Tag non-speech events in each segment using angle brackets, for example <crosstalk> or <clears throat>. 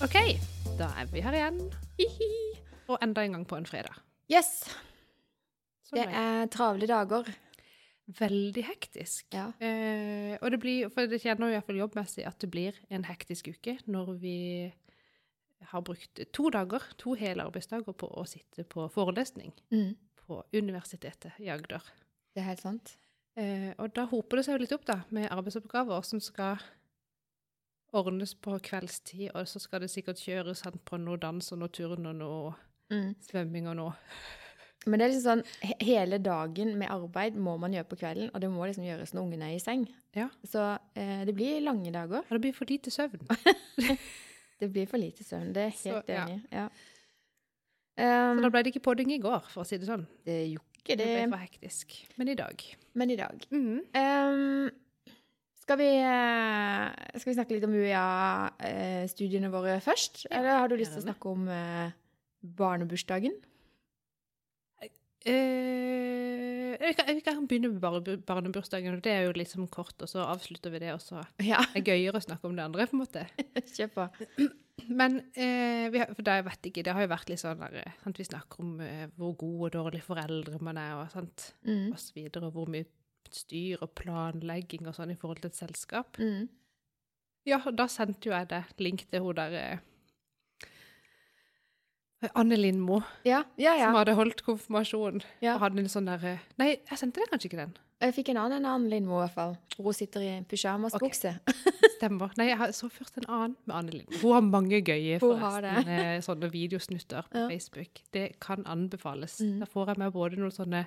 OK, da er vi her igjen. Og enda en gang på en fredag. Yes. Sånn Det er travle dager. veldig hektisk. Ja. Eh, og det blir, for det kjenner jo iallfall jobbmessig at det blir en hektisk uke når vi har brukt to dager, to hele arbeidsdager på å sitte på forelesning Mm. På Universitetet i Agder. Det er helt sant. Eh, og da hoper det seg jo litt opp da, med arbeidsoppgaver som skal ordnes på kveldstid, og så skal det sikkert kjøres han på noe dans og noe turn og noe Mm. svømming og noe. Men det er liksom sånn, hele dagen med arbeid må man gjøre på kvelden, og det må liksom gjøres når ungene er i seng. Ja. Så eh, det blir lange dager. Og det blir for lite søvn. <laughs> Det blir for lite søvn, det er Så, helt ja. Ja. Så da ble det ikke podding i går, for å si det sånn. det gjorde ikke Det det, ble for hektisk. Men i dag. men i dag. Mhm. Um, skal, vi, eh, skal vi snakke litt om UiA-studiene våre først? Ja, Eller har du lyst til å snakke om eh, barnebursdagen? Eh, vi, kan, begynne med bare barnebursdagen, og det er jo liksom kort, og så avslutter vi det, og så Ja, er det gøyere å snakke om det andre, på en måte. <laughs> kjør på. <clears throat> Men uh, vi har, for det, jeg vet ikke, det har jo vært litt sånn der, eh, sant, vi snakker om uh, hvor gode og dårlige foreldre man er, og, sant, Mm. og så videre, og hvor mye styr og planlegging og sånn i forhold til et selskap. Mm. Ja, da sendte jo jeg det link til hun der Anne Lindmo, Ja, ja, som hadde holdt konfirmasjon. Ja. Og hadde en sånn der eh, Nei, jeg sendte deg kanskje ikke den. Jeg fikk en annen enn Anne Lindmo, i hvert fall. Hun sitter i pyjamasbukse. Stemmer. Nei, jeg har- så først en annen med Anne Lindmo. Hun har mange gøye forresten, eh, sånne videosnutter på Ja. Facebook. Det kan anbefales. Mm. Da får jeg med både noen sånne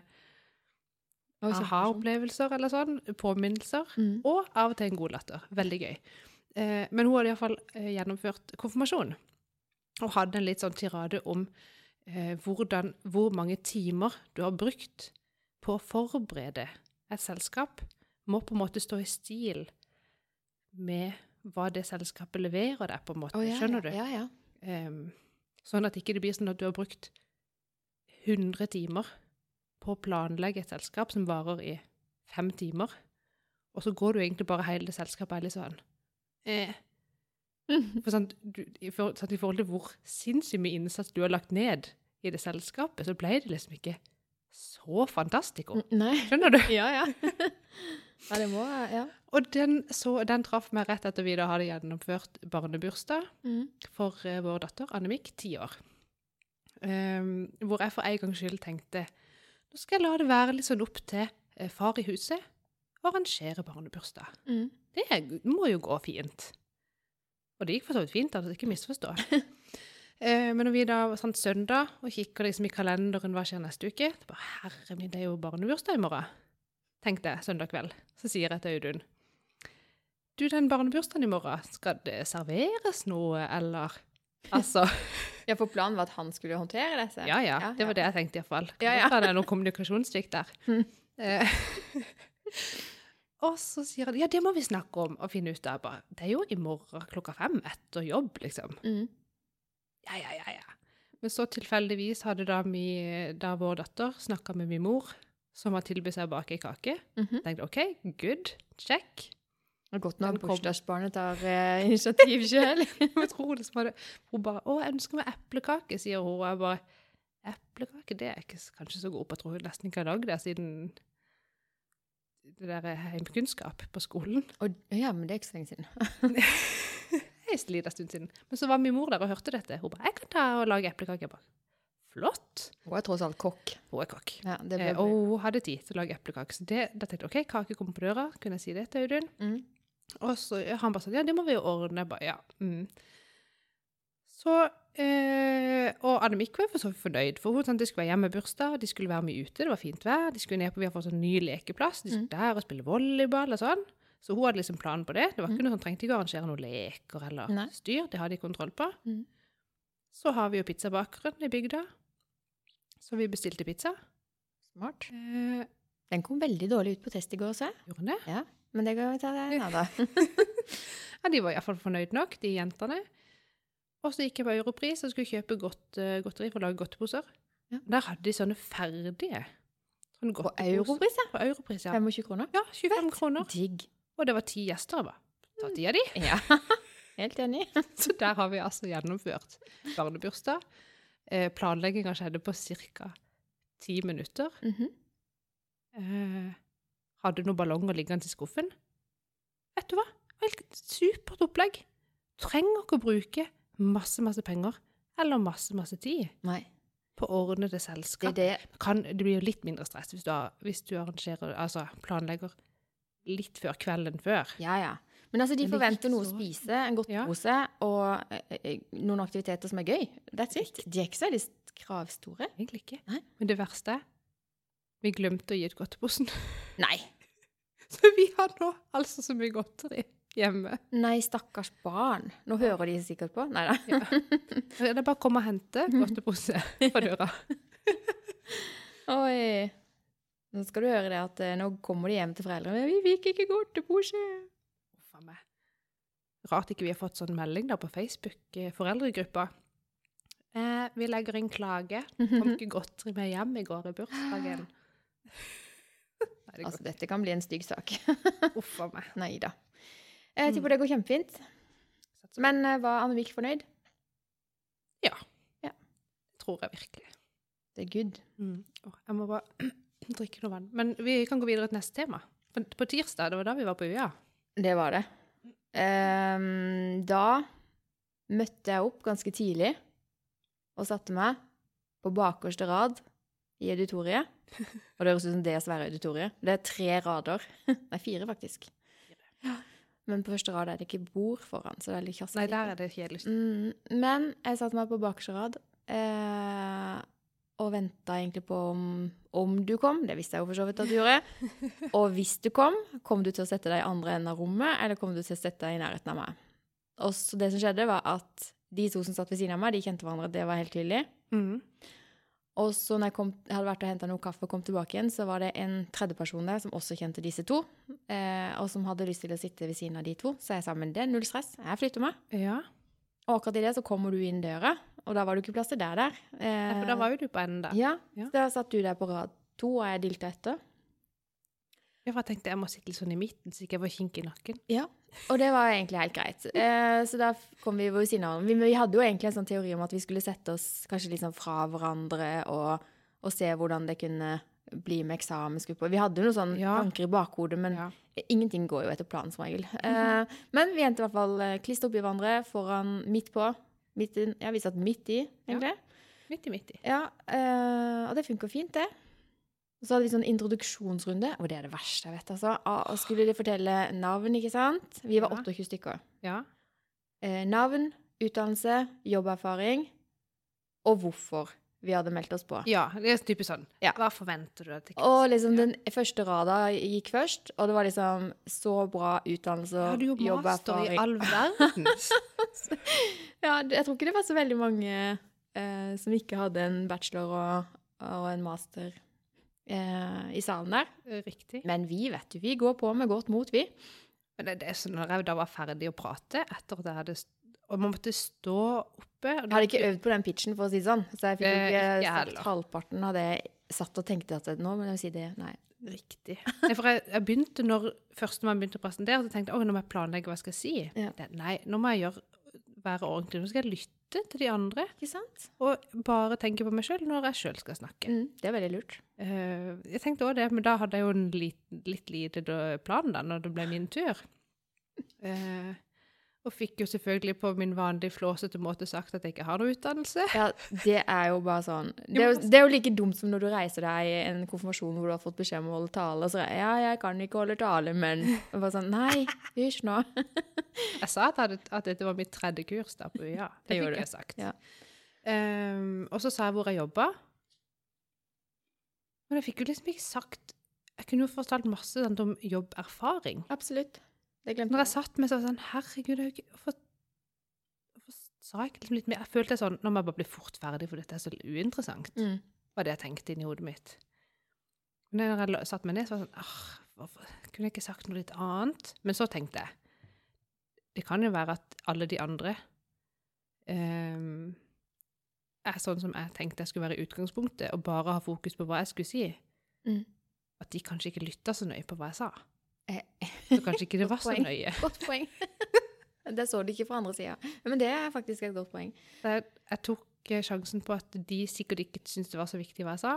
aha-opplevelser eller sånn, påminnelser, Mm. og av og til en god latter. Veldig gøy. Eh, men hun hadde iallfall gjennomført konfirmasjon, og hadde en litt sånn tirade om eh, hvordan, hvor mange timer du har brukt på å forberede et selskap, må på en måte stå i stil med hva det selskapet leverer deg, på en måte. Oh, ja, Skjønner du? Ja, ja. Um, sånn at ikke det blir sånn at du har brukt 100 timer på å planlegge et selskap som varer i fem timer, og så går du egentlig bare hele det selskapet er litt sånn eh. For sånn, du, i, for, sånn, I forhold til hvor sinnssykt mye innsats du har lagt ned i det selskapet, så ble det liksom ikke så fantastico. Nei. Skjønner du? <laughs> Ja, ja. <laughs> ja, det må Ja. Og den, så, den traff meg rett etter vi da hadde gjennomført barnebursdag. Mm. for uh, vår datter Annemik, ti år. Um, hvor jeg for en gangs skyld tenkte nå skal jeg la det være litt sånn opp til uh, far i huset å arrangere barnebursdag. Mm. Det må jo gå fint. Og det gikk for så vidt fint, altså ikke misforstå. <laughs> Eh, men når vi da var sånn søndag og kikker liksom i kalenderen hva skjer neste uke, det bare, herre min, det er jo barnebursdag i morgen, tenkte jeg søndag kveld. Så sier jeg til Audun, du, den barnebursdagen i morgen, skal det serveres noe, eller? Altså, <laughs> Ja, for planen var at han skulle håndtere dette? ja, ja, det var det jeg tenkte i hvert fall. Ja, ja. Ja, Det er noe kommunikasjonssvikt der. Mm. <laughs> Og så sier han, ja, det må vi snakke om og finne ut av. Bare, det er jo i morgen klokka fem etter jobb, liksom. Mm. Ja, ja, ja, ja. Men så tilfeldigvis hadde da, mi, da vår datter snakket med min mor, som har tilbudt seg å bake ei kake. Mhm. Tenkte, ok, good, check. Det er godt når bursdagsbarnet tar eh, initiativ <laughs> sjøl. Hun bare, å, jeg ønsker meg eplekake, sier hun. Og jeg bare, eplekake, det er jeg ikke kanskje så god på. Jeg tror hun nesten ikke har lagd det siden det der heimkunnskap på skolen. ja, men det er ikke så lenge siden. <laughs> En liten stund siden. Men så var min mor der og hørte dette. Hun bare, jeg kan ta og lage eplekake. Jeg flott. Hun er tross alt kokk. Hun er kokk. Ja, det Eh, og hun hadde tid til å lage eplekake. Så det, da tenkte jeg, ok, kake kommer på døra. Kunne jeg si det til Audun? mm. Og så han bare sa ja, det må vi jo ordne. Jeg bare, ja. Mm. Så, eh, og Annemik var for så vidt fornøyd, for hun sånn, de skulle være hjemme i bursdag, de skulle være med ute, det var fint vær, de skulle ned på, vi har fått sånn ny lekeplass, de skulle Mm. der og spille volleyball og sånn. Så hun hadde liksom planen på det. Det var ikke Mm. noe sånn, trengte ikke å arrangere noen leker eller Nei. styr, det hadde de kontroll på. Mm. Så har vi jo pizzabakeren i bygda, så vi bestilte pizza. Smart. Eh, Den kom veldig dårlig ut på test i går, så jeg. gjorde den det? Ja, men det kan vi ta det en annen dag. <laughs> Ja, de var iallfall fornøyd nok, de jentene. Og så gikk jeg på Europris og skulle kjøpe godt, eh, godteri for å lage godteposer. Ja. Der hadde de sånne ferdige Sånn På europris, ja. På europris, ja. 25 kroner. Ja, 25 kroner. Digg. Og det var ti gjester. Bare, ta av de. Ja, <laughs> helt enig. <laughs> Så der har vi altså gjennomført barnebursdag. Eh, planlegginga skjedde på ca. ti minutter. Mhm. Eh, hadde noen ballonger liggende i skuffen. Vet du hva? Helt supert opplegg. Trenger ikke å bruke masse, masse penger eller masse, masse tid Nei, på ordnede det selskap. det. Kan, det blir jo litt mindre stress hvis du, har, hvis du arrangerer, altså planlegger litt før kvelden før. Ja, ja. Men altså, de Men er forventer noe å spise, en godtepose og eh, eh, noen aktiviteter som er gøy. That's it. De er ikke så veldig kravstore. Egentlig ikke. Nei. Men det verste er vi glemte å gi ut godteposen. Nei. <laughs> Så vi har nå altså så mye godteri hjemme. Nei, stakkars barn. Nå hører de sikkert på. Nei da. Ja. Det er bare å komme og hente godtepose på døra. <laughs> Oi. Nå skal du høre det at eh, nå kommer de hjem til foreldrene. 'Vi fikk ikke godtepose'. Uff a meg. Rart ikke vi har fått sånn melding da på Facebook, eh, foreldregruppa. Eh, vi legger inn klage. Kom ikke godteri med hjem i går i bursdagen. <gasps> Det Altså, dette kan bli en stygg sak. uff a meg. Nei da. Jeg tipper det går kjempefint. Men eh, var Annemik fornøyd? Ja. tror jeg virkelig. Det er good. Mm. Jeg må bare <clears throat> drikke noe vann. Men vi kan gå videre til neste tema. På, på tirsdag, det var da vi var på UiA. Det var det. Um, da møtte jeg opp ganske tidlig og satte meg på bakerste rad i auditoriet. <laughs> Og det høres ut som det svære auditoriet. Det er tre rader. <laughs> Nei, fire, faktisk. Ja. Men på første rad er det ikke bord foran, så det er litt kjassete. Nei, der er det kjedelig. Mm, men jeg satte meg på bakerste rad eh, og venta egentlig på om, om du kom. Det visste jeg jo for så vidt at du gjorde. <laughs> Og hvis du kom, kom du til å sette deg i andre enden av rommet, eller kom du til å sette deg i nærheten av meg? Og så det som skjedde, var at de to som satt ved siden av meg, de kjente hverandre. Det var helt tydelig. Mm. Og så når jeg, kom, jeg hadde vært og henta noe kaffe og kom tilbake igjen, så var det en tredje person der som også kjente disse to, eh, og som hadde lyst til å sitte ved siden av de to. Så jeg sa men det er null stress, jeg flytter meg. Ja. Og akkurat i det så kommer du inn døra, og da var det ikke plass til deg der. Eh, ja, for da var jo du på enden der. Ja, Ja. så da satt du der på rad to, og jeg dilta etter. Ja, for jeg tenkte jeg må sitte litt sånn i midten, så ikke jeg får kink i nakken. Ja. Og det var egentlig helt greit. <laughs> Eh, så da kom vi ved siden av hverandre. Vi, hadde jo egentlig en sånn teori om at vi skulle sette oss kanskje litt sånn fra hverandre og, og se hvordan det kunne bli med eksamensgrupper. Vi hadde jo noen sånne Ja. tanker i bakhodet, men Ja. ingenting går jo etter planen som regel. Eh, men vi endte i hvert fall klistra klistret oppi hverandre foran, midt på. Midt inn, ja, vi satt midt i, egentlig. Midt i, midt i. Ja, eh, og det funker fint, det. Og så hadde vi sånn introduksjonsrunde, og det er det verste jeg vet, altså. Og skulle de fortelle navn, ikke sant? Vi var Ja. 28 stykker. Ja. Eh, navn, utdannelse, jobberfaring, og hvorfor vi hadde meldt oss på. ja, det er typisk sånn. Ja. Hva forventer du? jeg Og liksom den første rada gikk først, og det var liksom så bra utdannelse og hadde jo master i all verden. <laughs> Ja, jeg tror ikke det var så veldig mange eh, som ikke hadde en bachelor og, og en master eh, i salen der. Riktig. Men vi, vet du, vi går på med godt mot, vi. Men det, det er sånn, når jeg da var ferdig å prate, etter at jeg hadde Og man måtte stå oppe Jeg hadde ikke øvd på den pitchen, for å si det sånn. Så jeg fikk Eh, ikke sagt halvparten av det jeg satt og tenkte at nå må jeg si det. Nei. Riktig. Nei, for jeg, jeg begynte når først når man begynte å presentere, så tenkte jeg at nå må jeg planlegge hva jeg skal si. Ja. Det, nei, nå må jeg gjøre, være ordentlig. Nå skal jeg lytte til de andre, og bare tenke på meg sjøl når jeg sjøl skal snakke. Mm, det er veldig lurt. Eh, jeg tenkte også det, men da hadde jeg jo en litt, litt lite plan da, når det ble min tur. Eh, og fikk jo selvfølgelig på min vanlige flåsete måte sagt at jeg ikke har noe utdannelse. Ja, det er jo bare sånn <laughs> Det er jo, det er jo like dumt som når du reiser deg i en konfirmasjon hvor du har fått beskjed om å holde tale, og så er Ja, jeg kan ikke holde tale, men <laughs> og bare sånn Nei, hysj nå. <laughs> Jeg sa at, hadde, at dette var mitt tredje kurs da på UiA. Det Det fikk jeg sagt. Ja. Um, og så sa jeg hvor jeg jobba. Men jeg fikk jo liksom ikke sagt Jeg kunne jo fortalt masse om jobberfaring. Absolutt. Det glemte Når jeg satt med så var sånn Herregud, jeg, har ikke- hvorfor, sa jeg liksom litt mer? Jeg følte sånn Nå må jeg bare bli fort ferdig, for dette er så uinteressant. Mm. var det jeg tenkte inni hodet mitt. Men når jeg satte meg ned, så var det sånn ah, Hvorfor kunne jeg ikke sagt noe litt annet? Men så tenkte jeg Det kan jo være at alle de andre um, er sånn som jeg tenkte jeg skulle være i utgangspunktet, og bare ha fokus på hva jeg skulle si. Mm. at de kanskje ikke lytta så nøye på hva jeg sa. Så kanskje ikke det var så nøye. <laughs> Godt poeng. <laughs> det så du ikke fra andre sida. Men det er faktisk et godt poeng. Jeg, jeg tok eh, sjansen på at de sikkert ikke syntes det var så viktig hva jeg sa.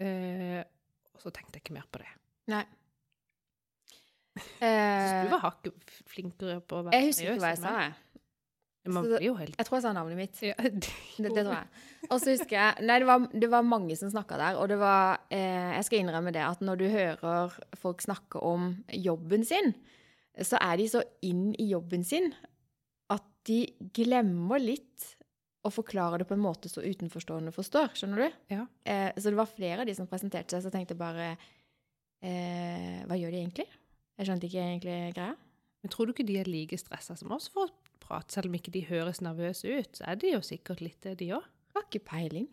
eh, og så tenkte jeg ikke mer på det. Nei. <laughs> Eh, du var hakket flinkere på å være jeg husker ikke hva jeg sa, jeg. Man blir jo helt Jeg tror jeg sa navnet mitt. <laughs> ja, Det, det tror jeg. Og så husker jeg Nei, det var, det var mange som snakka der, og det var eh, Jeg skal innrømme det at når du hører folk snakke om jobben sin, så er de så inn i jobben sin at de glemmer litt å forklare det på en måte så utenforstående forstår. Skjønner du? Ja. Eh, så det var flere av de som presenterte seg, så jeg tenkte bare eh, Hva gjør de egentlig? Jeg skjønte ikke egentlig greia. Men tror du ikke de er like stressa som oss for å prate, selv om ikke de høres nervøse ut? Så er de jo sikkert litt det, de òg. Har ikke peiling.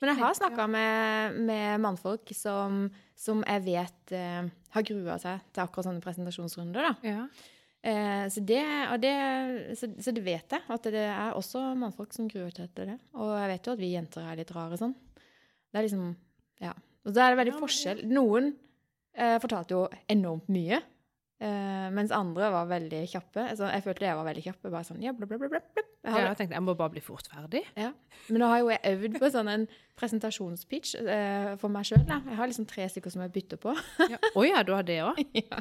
Men jeg har snakka med, med mannfolk som, som jeg vet eh, har grua seg til akkurat sånne presentasjonsrunder. Ja. Eh, så, det, det, så, så det vet jeg, at det er også mannfolk som gruer seg til det. Og jeg vet jo at vi jenter er litt rare sånn. Det er liksom Ja. Og så er det veldig forskjell. Noen eh, fortalte jo enormt mye. Eh, mens andre var veldig kjappe. Altså, jeg følte jeg var veldig kjapp. Bare sånn, ja, bla, bla, bla, bla. Jeg Ja, jeg tenkte jeg må bare bli fort ferdig. ja. Men nå har jo jeg øvd på sånn en presentasjonspitch uh, for meg sjøl. Jeg har liksom tre stykker som jeg bytter på. Ja. Oh, ja, du har det òg? <laughs> ja.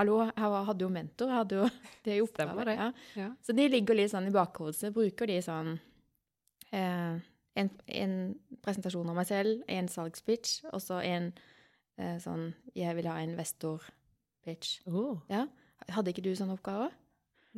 Hallo, jeg hadde jo mentor. Jeg hadde jo <laughs> det i oppgave. Ja. Ja. Så de ligger litt sånn i bakhodet. Så bruker de sånn uh, en, en presentasjon av meg selv, en salgspitch, og så en eh, sånn Jeg vil ha en investor-pitch. Oh, Hadde ikke du sånn oppgave?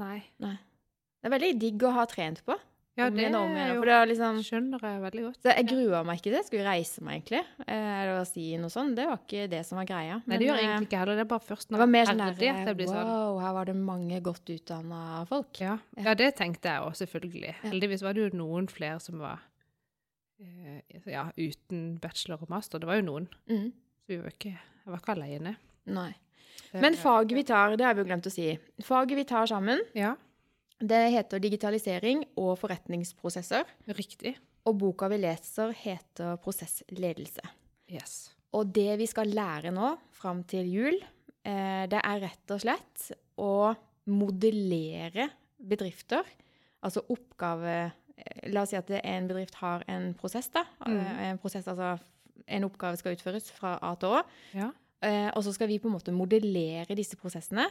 nei. Det er veldig digg å ha trent på. Ja, det om jo det liksom Skjønner jeg veldig godt. Jeg grua meg ikke til det. Jeg skulle reise meg, egentlig. Eh, Eller si noe sånt. Det var ikke det som var greia. Nei, det gjør eh, egentlig ikke heller. Det er bare først det når var mer sånn at jeg blir sånn Wow, her var det mange godt utdanna folk. ja. ja, det tenkte jeg òg, selvfølgelig. Ja. Heldigvis var det jo noen flere som var eh, ja, uten bachelor og master. Det var jo noen. Mm. Så vi var ikke, jeg var ikke alene. Nei. Men faget vi tar, det har vi jo glemt å si. Faget vi tar sammen, Ja, det heter digitalisering og forretningsprosesser. riktig. Og boka vi leser, heter prosessledelse. Yes. Og det vi skal lære nå, fram til jul, eh, det er rett og slett å modellere bedrifter. Altså oppgave eh, La oss si at en bedrift har en prosess, da. Mm. Eh, En prosess, altså en oppgave skal utføres fra A til Å. Ja. Eh, og så skal vi på en måte modellere disse prosessene.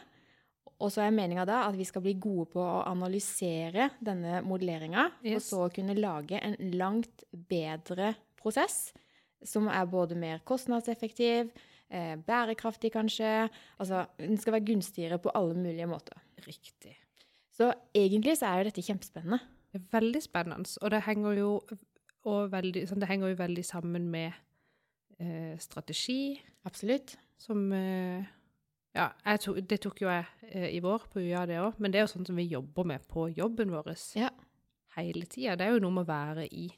Og så er meninga da at vi skal bli gode på å analysere denne modelleringa, Yes. og så kunne lage en langt bedre prosess, som er både mer kostnadseffektiv, eh, bærekraftig kanskje. Altså, den skal være gunstigere på alle mulige måter. Riktig. Så egentlig så er jo dette kjempespennende. Det er veldig spennende, og det henger jo, og veldig, sånn, det henger jo veldig sammen med eh, strategi, Absolutt. som eh, Ja, tok, det tok jo jeg eh, i vår på UiA, det òg, men det er jo sånn som vi jobber med på jobben vår Ja. hele tida. Det er jo noe med å være i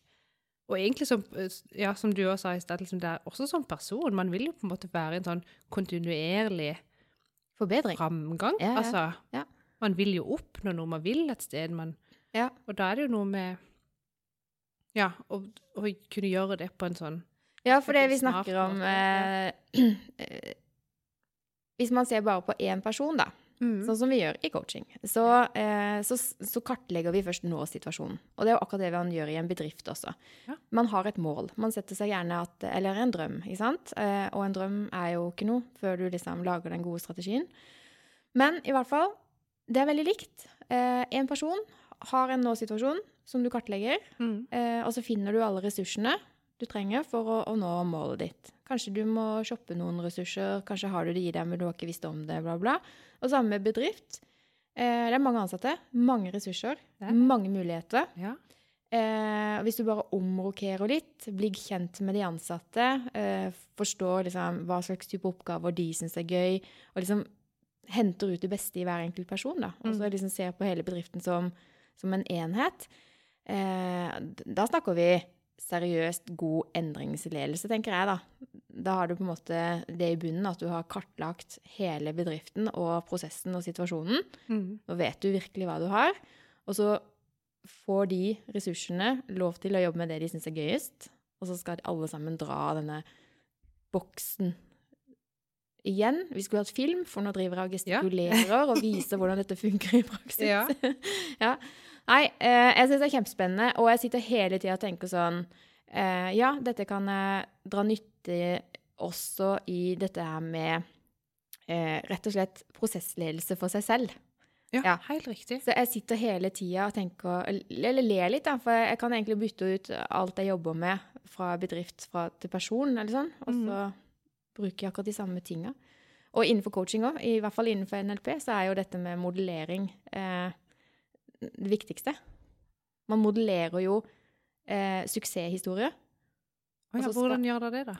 Og egentlig som, eh, ja, som du også sa i stad, liksom, det er også som person. Man vil jo på en måte være i en sånn kontinuerlig Forbedring. framgang. Ja, ja. Altså, Ja. man vil jo oppnå noe man vil et sted, man Ja. Og da er det jo noe med Ja, å kunne gjøre det på en sånn Ja, for det vi snakker om eh, <clears throat> Hvis man ser bare på én person, da, sånn som vi gjør i coaching, så, eh, så, så kartlegger vi først nå-situasjonen. Og det er jo akkurat det man gjør i en bedrift også. Ja. Man har et mål. Man setter seg gjerne at Eller en drøm, ikke sant? Eh, og en drøm er jo ikke noe før du liksom lager den gode strategien. Men i hvert fall, det er veldig likt. Eh, en person har en nå-situasjon som du kartlegger. Mm. Eh, og så finner du alle ressursene du trenger for å, å nå målet ditt. Kanskje du må shoppe noen ressurser, kanskje har du det i deg, men du har ikke visst om det, bla, bla. Og samme med bedrift. Eh, det er mange ansatte, mange ressurser, er mange muligheter. Ja. Eh, hvis du bare omrokerer litt, blir kjent med de ansatte, eh, forstår liksom hva slags type oppgaver de syns er gøy, og liksom henter ut det beste i hver enkelt person, da. Og så Mm. liksom ser på hele bedriften som, som en enhet. Eh, da snakker vi seriøst god endringsledelse, tenker jeg, da. Da har du på en måte det i bunnen at du har kartlagt hele bedriften og prosessen og situasjonen. Mm. Nå vet du virkelig hva du har. Og så får de ressursene lov til å jobbe med det de syns er gøyest. Og så skal alle sammen dra denne boksen igjen. Vi skulle hatt film, for nå driver jeg og gestikulerer og viser hvordan dette funker i praksis. <laughs> Ja. <laughs> Ja. Nei, eh, jeg syns det er kjempespennende, og jeg sitter hele tida og tenker sånn eh, Ja, dette kan jeg dra nytte også i dette her med eh, rett og slett prosessledelse for seg selv. Ja, Ja. helt riktig. Så jeg sitter hele tida og tenker Eller ler litt, da, for jeg kan egentlig bytte ut alt jeg jobber med fra bedrift fra, til person, eller sånn, og så bruker jeg akkurat de samme tinga. Og innenfor coaching òg, i hvert fall innenfor NLP, så er jo dette med modellering eh, det viktigste. Man modellerer jo eh, suksesshistorier. Ja, hvordan gjør dere det, da?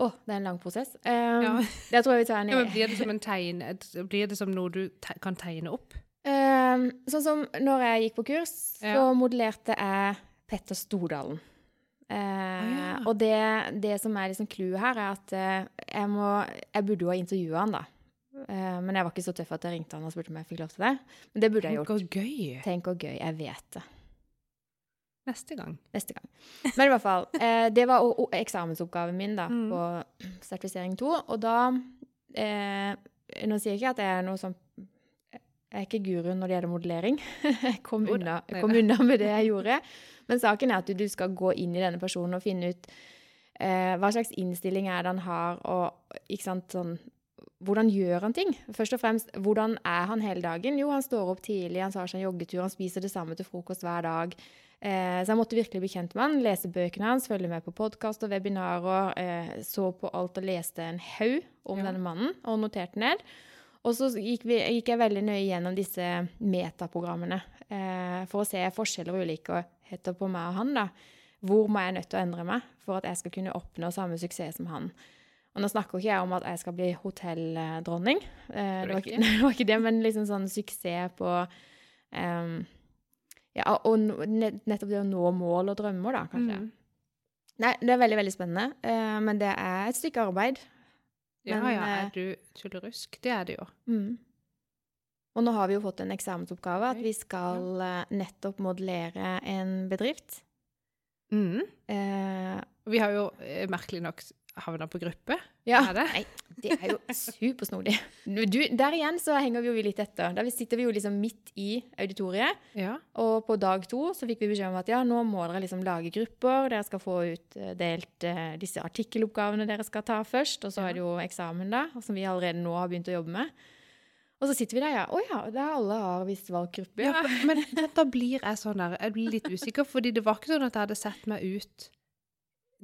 Å, det er en lang prosess. Um, Ja. <laughs> Det tror jeg vi tar en Ja, men blir det som en tegn, blir det som noe du te kan tegne opp? Um, sånn som når jeg gikk på kurs, så modellerte jeg Petter Stordalen. Eh, ja. Og det, det som er liksom clouet her, er at uh, jeg, må, jeg burde jo ha intervjua han, da. Eh, men jeg var ikke så tøff at jeg ringte han og spurte om jeg fikk lov til det. Men det burde jeg Tenk gjort. så gøy. Tenk og gøy. Jeg vet det. Neste gang. Neste gang. Men i hvert fall. Eh, det var eksamensoppgaven min da, Mm. på sertifisering 2. Og da eh, Nå sier jeg ikke at jeg er noe sånn Jeg er ikke guru når det gjelder modellering. <laughs> Jeg kom, unna, jeg kom unna med det jeg gjorde. Men saken er at du, du skal gå inn i denne personen og finne ut eh, hva slags innstilling er det han har, og ikke sant, sånn hvordan gjør han ting? Først og fremst, hvordan er han hele dagen? Jo, han står opp tidlig, han tar seg en joggetur, han spiser det samme til frokost hver dag. Eh, så jeg måtte virkelig bli kjent med han, lese bøkene hans, følge med på podkast og webinarer. Eh, så på alt og leste en haug om Ja. denne mannen, og noterte ned. Og så gikk, vi, gikk jeg veldig nøye gjennom disse metaprogrammene eh, for å se forskjeller og ulikheter på meg og han. da. Hvor må jeg nødt til å endre meg for at jeg skal kunne oppnå samme suksess som han? Og nå snakker ikke jeg om at jeg skal bli hotelldronning. Eh, det, var ikke, <laughs> det var ikke det, men liksom sånn suksess på um, Ja, og nettopp det å nå mål og drømmer, da, kanskje. Mm. Nei, det er veldig, veldig spennende, Uh, men det er et stykke arbeid. Ja, Men, ja, eh, er du tullerusk? Det er det jo. Mm. Og nå har vi jo fått en eksamensoppgave, at vi skal eh, nettopp modellere en bedrift. Mm. Eh, Vi har jo eh, merkelig nok havna på gruppe. ja, det? Nei, det er jo supersnodig. Du, der igjen så henger vi jo litt etter. Der sitter vi jo liksom midt i auditoriet, Ja. og på dag to så fikk vi beskjed om at ja, nå må dere liksom lage grupper, dere skal få utdelt eh, disse artikkeloppgavene dere skal ta først, og så er det jo eksamen da, som vi allerede nå har begynt å jobbe med. Og så sitter vi der, ja. Å ja, er alle har visst valgt gruppe. Ja, for, men da blir jeg sånn der, jeg blir litt usikker, fordi det var ikke sånn at jeg hadde sett meg ut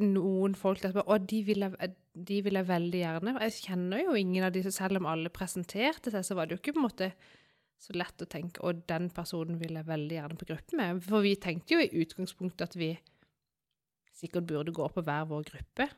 noen folk der, og de vil, jeg, de vil jeg veldig gjerne. Jeg kjenner jo ingen av disse, selv om alle presenterte seg, så var det jo ikke på en måte så lett å tenke, og den personen vil jeg veldig gjerne på gruppe med. For vi tenkte jo i utgangspunktet at vi sikkert burde gå på hver vår gruppe.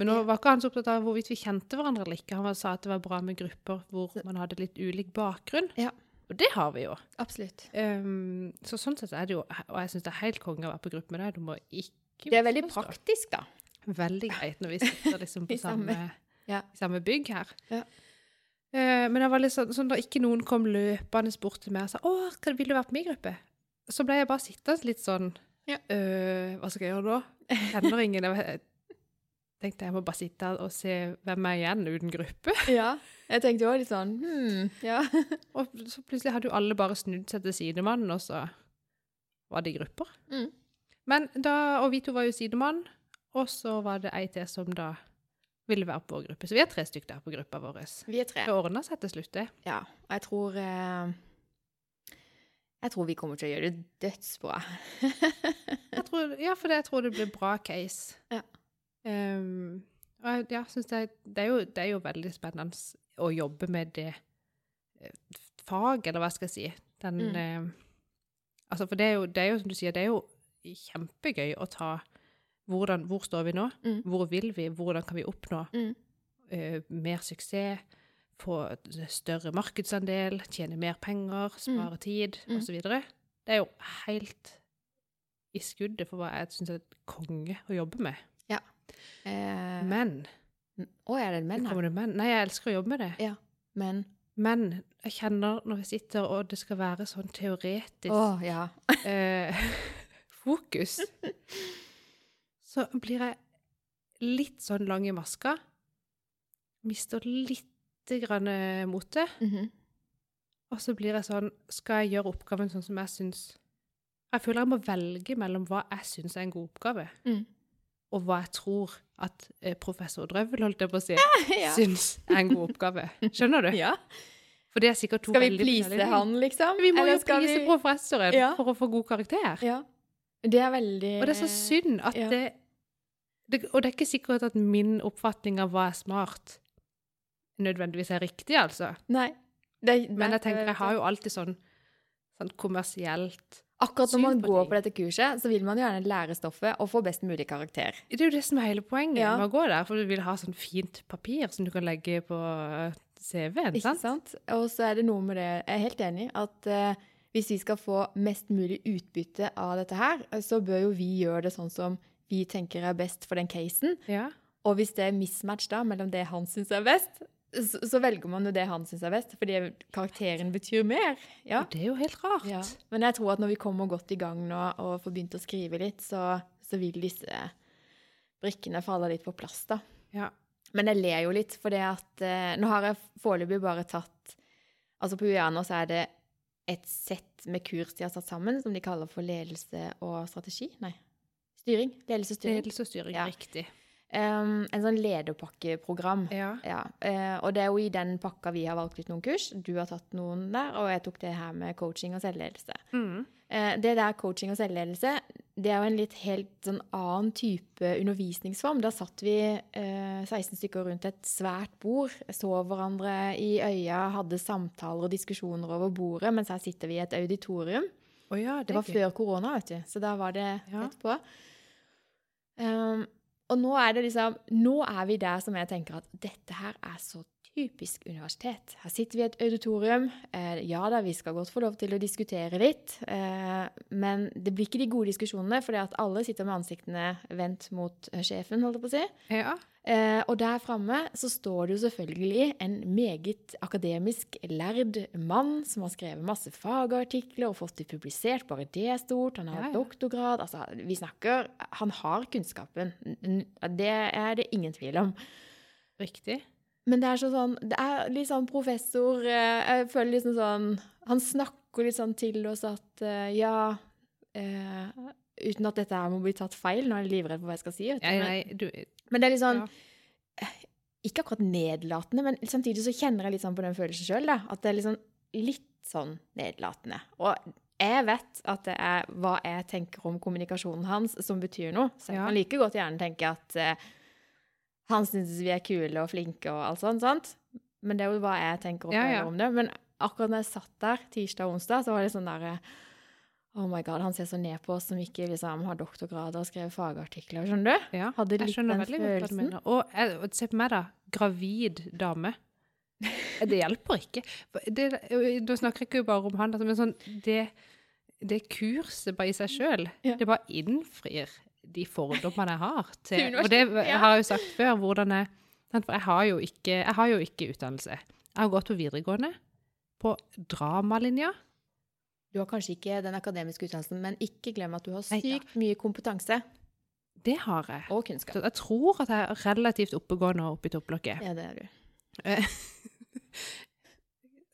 Men nå var ikke han så opptatt av hvorvidt vi kjente hverandre eller ikke. Han sa at det var bra med grupper hvor man hadde litt ulik bakgrunn. Ja. Og det har vi jo. Absolutt. Um, så sånn sett er det jo, og jeg syns det er helt konge å være på gruppe med deg. Du må ikke Det er veldig praktisk, da. Veldig greit når vi sitter liksom på <laughs> samme- ja. samme bygg her. Ja. Uh, men det var litt sånn, sånn da ikke noen kom løpende bort til meg og sa 'Å, hva vil du være på min gruppe?' Så ble jeg bare sittende litt sånn Ja. «Øh, Hva skal jeg gjøre nå? Kjenner ingen. Jeg tenkte jeg må bare sitte her og se hvem er igjen uten gruppe. <laughs> Ja. Jeg tenkte jo litt sånn hmm, ja. Og så plutselig hadde jo alle bare snudd seg til sidemannen, og så var det i grupper. Mm. Men da, Og vi to var jo sidemann, og så var det ei til som da ville være på vår gruppe. Så vi er tre stykker der på gruppa vår. Vi er tre. Det ordna seg til slutt, det. Ja. Og jeg tror eh, Jeg tror vi kommer til å gjøre det dødsbra. <laughs> Jeg tror, ja, for det, jeg tror det blir bra case. Ja. Um, og jeg ja, synes det, det, er jo, det er jo veldig spennende å jobbe med det faget, fag, eller hva skal jeg si. Den Mm. eh, Altså, for det er, jo, det er jo, som du sier, det er jo kjempegøy å ta hvordan, Hvor står vi nå? Mm. Hvor vil vi? Hvordan kan vi oppnå Mm. uh, mer suksess? Få større markedsandel, tjene mer penger, spare tid, Mm. osv. Det er jo helt i skuddet for hva jeg syns er et konge å jobbe med. Eh, Men Å, er det en menn her? det? Nei, jeg elsker å jobbe med det. Ja. Men Men jeg kjenner når vi sitter og det skal være sånn teoretisk Å, ja. eh, <laughs> fokus, så blir jeg litt sånn lang i maska. Mister litt grann motet. mot det. Mhm. Og så blir jeg sånn Skal jeg gjøre oppgaven sånn som jeg syns Jeg føler jeg må velge mellom hva jeg syns er en god oppgave, Mm. og hva jeg tror at eh, professor Drøvel, holdt jeg på å si, <laughs> Ja. syns er en god oppgave. Skjønner du? <laughs> ja. For det er sikkert to Skal vi veldig please han, liksom? Vi må Eller jo please vi- professoren Ja. for å få god karakter. Ja. Det er veldig Og det er så synd at ja. det, det Og det er ikke sikkert at min oppfatning av hva er smart, nødvendigvis er riktig, altså. Nei. Det, Men jeg tenker, jeg har jo alltid sånn, sånn kommersielt Akkurat når man går på dette kurset, så vil man gjerne lære stoffet og få best mulig karakter. Det er jo det som er hele poenget Ja. med å gå der, for du vil ha sånn fint papir som du kan legge på eh, CV-en, Ikke sant? sant? Og så er det noe med det Jeg er helt enig at eh, hvis vi skal få mest mulig utbytte av dette her, eh, så bør jo vi gjøre det sånn som vi tenker er best for den casen. Ja. Og hvis det er mismatch da mellom det han syns er best, så, så velger man jo det han syns er best, fordi karakteren betyr mer. Ja. Det er jo helt rart. Ja. Men jeg tror at når vi kommer godt i gang nå og får begynt å skrive litt, så, så vil disse brikkene falle litt på plass, da. Ja. Men jeg ler jo litt, for det at eh, Nå har jeg foreløpig bare tatt Altså på UiA nå så er det et sett med kurs de har satt sammen, som de kaller for ledelse og strategi. Nei, styring. Ledelse og styring. Ledelse og styring, Ja. riktig. Um, en sånn lederpakkeprogram. Ja. Ja, Uh, og det er jo i den pakka vi har valgt ut noen kurs. Du har tatt noen der, og jeg tok det her med coaching og selvledelse. Mm. Uh, det der coaching og selvledelse, det er jo en litt helt sånn annen type undervisningsform. Da satt vi eh, 16 stykker rundt et svært bord, så hverandre i øya, hadde samtaler og diskusjoner over bordet, mens her sitter vi i et auditorium. Oh ja, Det var er gøy. før korona, vet du, så da var det Ja. etterpå. Um, og nå er det liksom Nå er vi der som jeg tenker at dette her er så typisk universitet. Her sitter vi i et auditorium. Eh, ja da, vi skal godt få lov til å diskutere litt, eh, men det blir ikke de gode diskusjonene, fordi at alle sitter med ansiktene vendt mot eh, sjefen, holdt jeg på å si. Ja. Eh, og der framme så står det jo selvfølgelig en meget akademisk lærd mann som har skrevet masse fagartikler og fått det publisert, bare det er stort. Han har Ja, ja. doktorgrad. Altså, vi snakker Han har kunnskapen. Det er det ingen tvil om. Riktig. Men det er sånn Det er litt sånn professor eh, Jeg føler liksom sånn Han snakker litt sånn til oss at eh, ja eh, Uten at dette her må bli tatt feil. Nå er jeg livredd for hva jeg skal si. Men- men det er litt sånn eh, Ikke akkurat nedlatende, men samtidig så kjenner jeg litt sånn på den følelsen sjøl, da. At det er sånn, litt sånn nedlatende. Og jeg vet at det er hva jeg tenker om kommunikasjonen hans, som betyr noe. Så jeg Ja. kan like godt gjerne tenke at eh, han syns vi er kule og flinke og alt sånt, sant? Men det er jo hva jeg tenker og Ja, føler ja. om det. Men akkurat når jeg satt der tirsdag og onsdag, så var det sånn derre Oh my god, han ser så ned på oss som ikke liksom har doktorgrader og skrevet fagartikler. Skjønner du? Ja, Hadde litt den følelsen. Og, og se på meg, da. Gravid dame. <laughs> Det hjelper ikke. Da snakker jeg ikke bare om han, altså, men sånn det, det kurset bare i seg sjøl, Ja. det bare innfrir de fordommene jeg har. <laughs> Til og det har jeg jo sagt før, hvordan jeg For jeg har jo ikke, jeg har jo ikke utdannelse. Jeg har gått på videregående, på dramalinja. Du har kanskje ikke den akademiske utdannelsen, men ikke glem at du har sykt mye kompetanse Det har jeg. og kunnskap. Så jeg tror at jeg er relativt oppegående oppi topplokket. Ja, det er du. <laughs>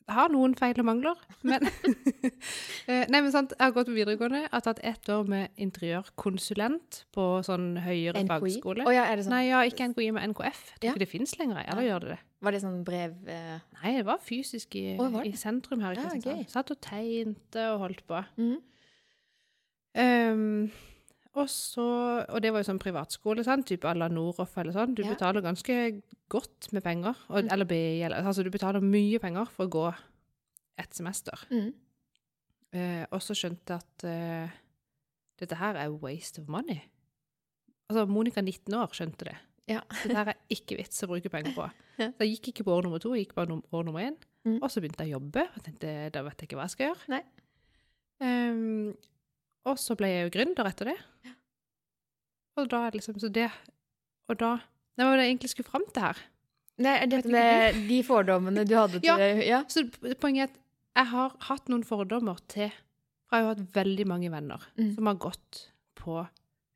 Har noen feil og mangler, men <laughs> Eh, Nei, men sant, jeg har gått på videregående. Jeg har tatt ett år med interiørkonsulent på sånn høyere NKI? fagskole. Å ja, det sånn? Nei, ja, ikke NKI, men NKF. Jeg tror Ja. ikke det fins lenger. Eller ja. gjør det det? Var det sånn brev eh, Nei, det var fysisk i, oh, var det? i sentrum her i Ja, Kristiansand. Satt og tegnte og holdt på. mhm. Ehm, og så, og det var jo sånn privatskole, sant? type à la Noroff eller sånn. Du Ja. betaler ganske godt med penger. Og, Mm. Eller BI, eller altså du betaler mye penger for å gå et semester. Mm. Eh, og så skjønte jeg at eh, dette her er waste of money. Altså, Monica 19 år skjønte det. Ja. <laughs> Dette her er ikke vits å bruke penger på. Ja. Så jeg gikk ikke på år nummer to, jeg gikk på år nummer én. Mm. Og så begynte jeg å jobbe, og tenkte da vet jeg ikke hva jeg skal gjøre. Nei. Ehm, og så ble jeg jo gründer etter det. Og da er det liksom Så det Og da Hva var det jeg egentlig skulle fram til her? Nei, dette med de fordommene du hadde <laughs> til Ja. ja. Så poenget er at jeg har hatt noen fordommer til For jeg har hatt veldig mange venner Mm. som har gått på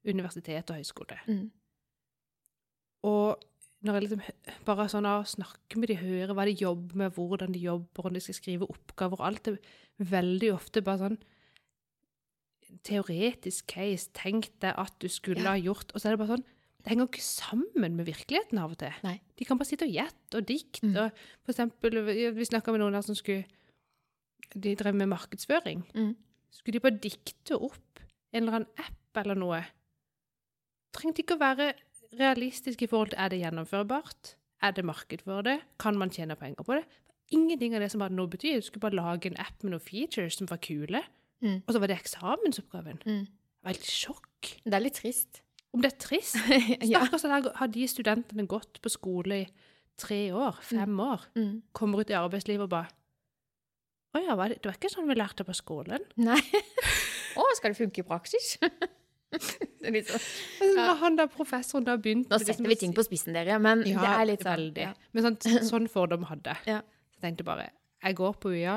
universitet og høyskole. Mm. Og når jeg liksom bare sånn av snakker med de, hører hva de jobber med, hvordan de jobber, om de skal skrive oppgaver, alt er veldig ofte bare sånn teoretisk case, tenk deg at du skulle Ja. ha gjort, og så er det bare sånn, det henger ikke sammen med virkeligheten av og til. Nei. De kan bare sitte og gjette og dikte, Mm. og for eksempel, vi snakka med noen der som skulle, de drev med markedsføring, Mm. skulle de bare dikte opp en eller annen app eller noe? Trengte ikke å være realistisk i forhold til er det gjennomførbart? Er det marked for det? Kan man tjene penger på det? Ingenting av det som hadde noe å bety. Du skulle bare lage en app med noen features som var kule. Mm. Og så var det eksamensoppgaven. Mm. Det var helt sjokk. Det er litt trist. Om det er trist? <laughs> ja. Stakkars, der har de studentene gått på skole i tre år, fem år, Mm. kommer ut i arbeidslivet og bare Å ja, var det, det var ikke sånn vi lærte på skolen. <laughs> Nei. Å, skal det funke i praksis? <laughs> er sånn. Ja. han der professoren da begynte Nå liksom setter vi ting på spissen, dere, men Ja, det er litt sånn. veldig. Ja. Men sånn, sånn fordom hadde jeg. Ja. Så jeg tenkte bare Jeg går på UiA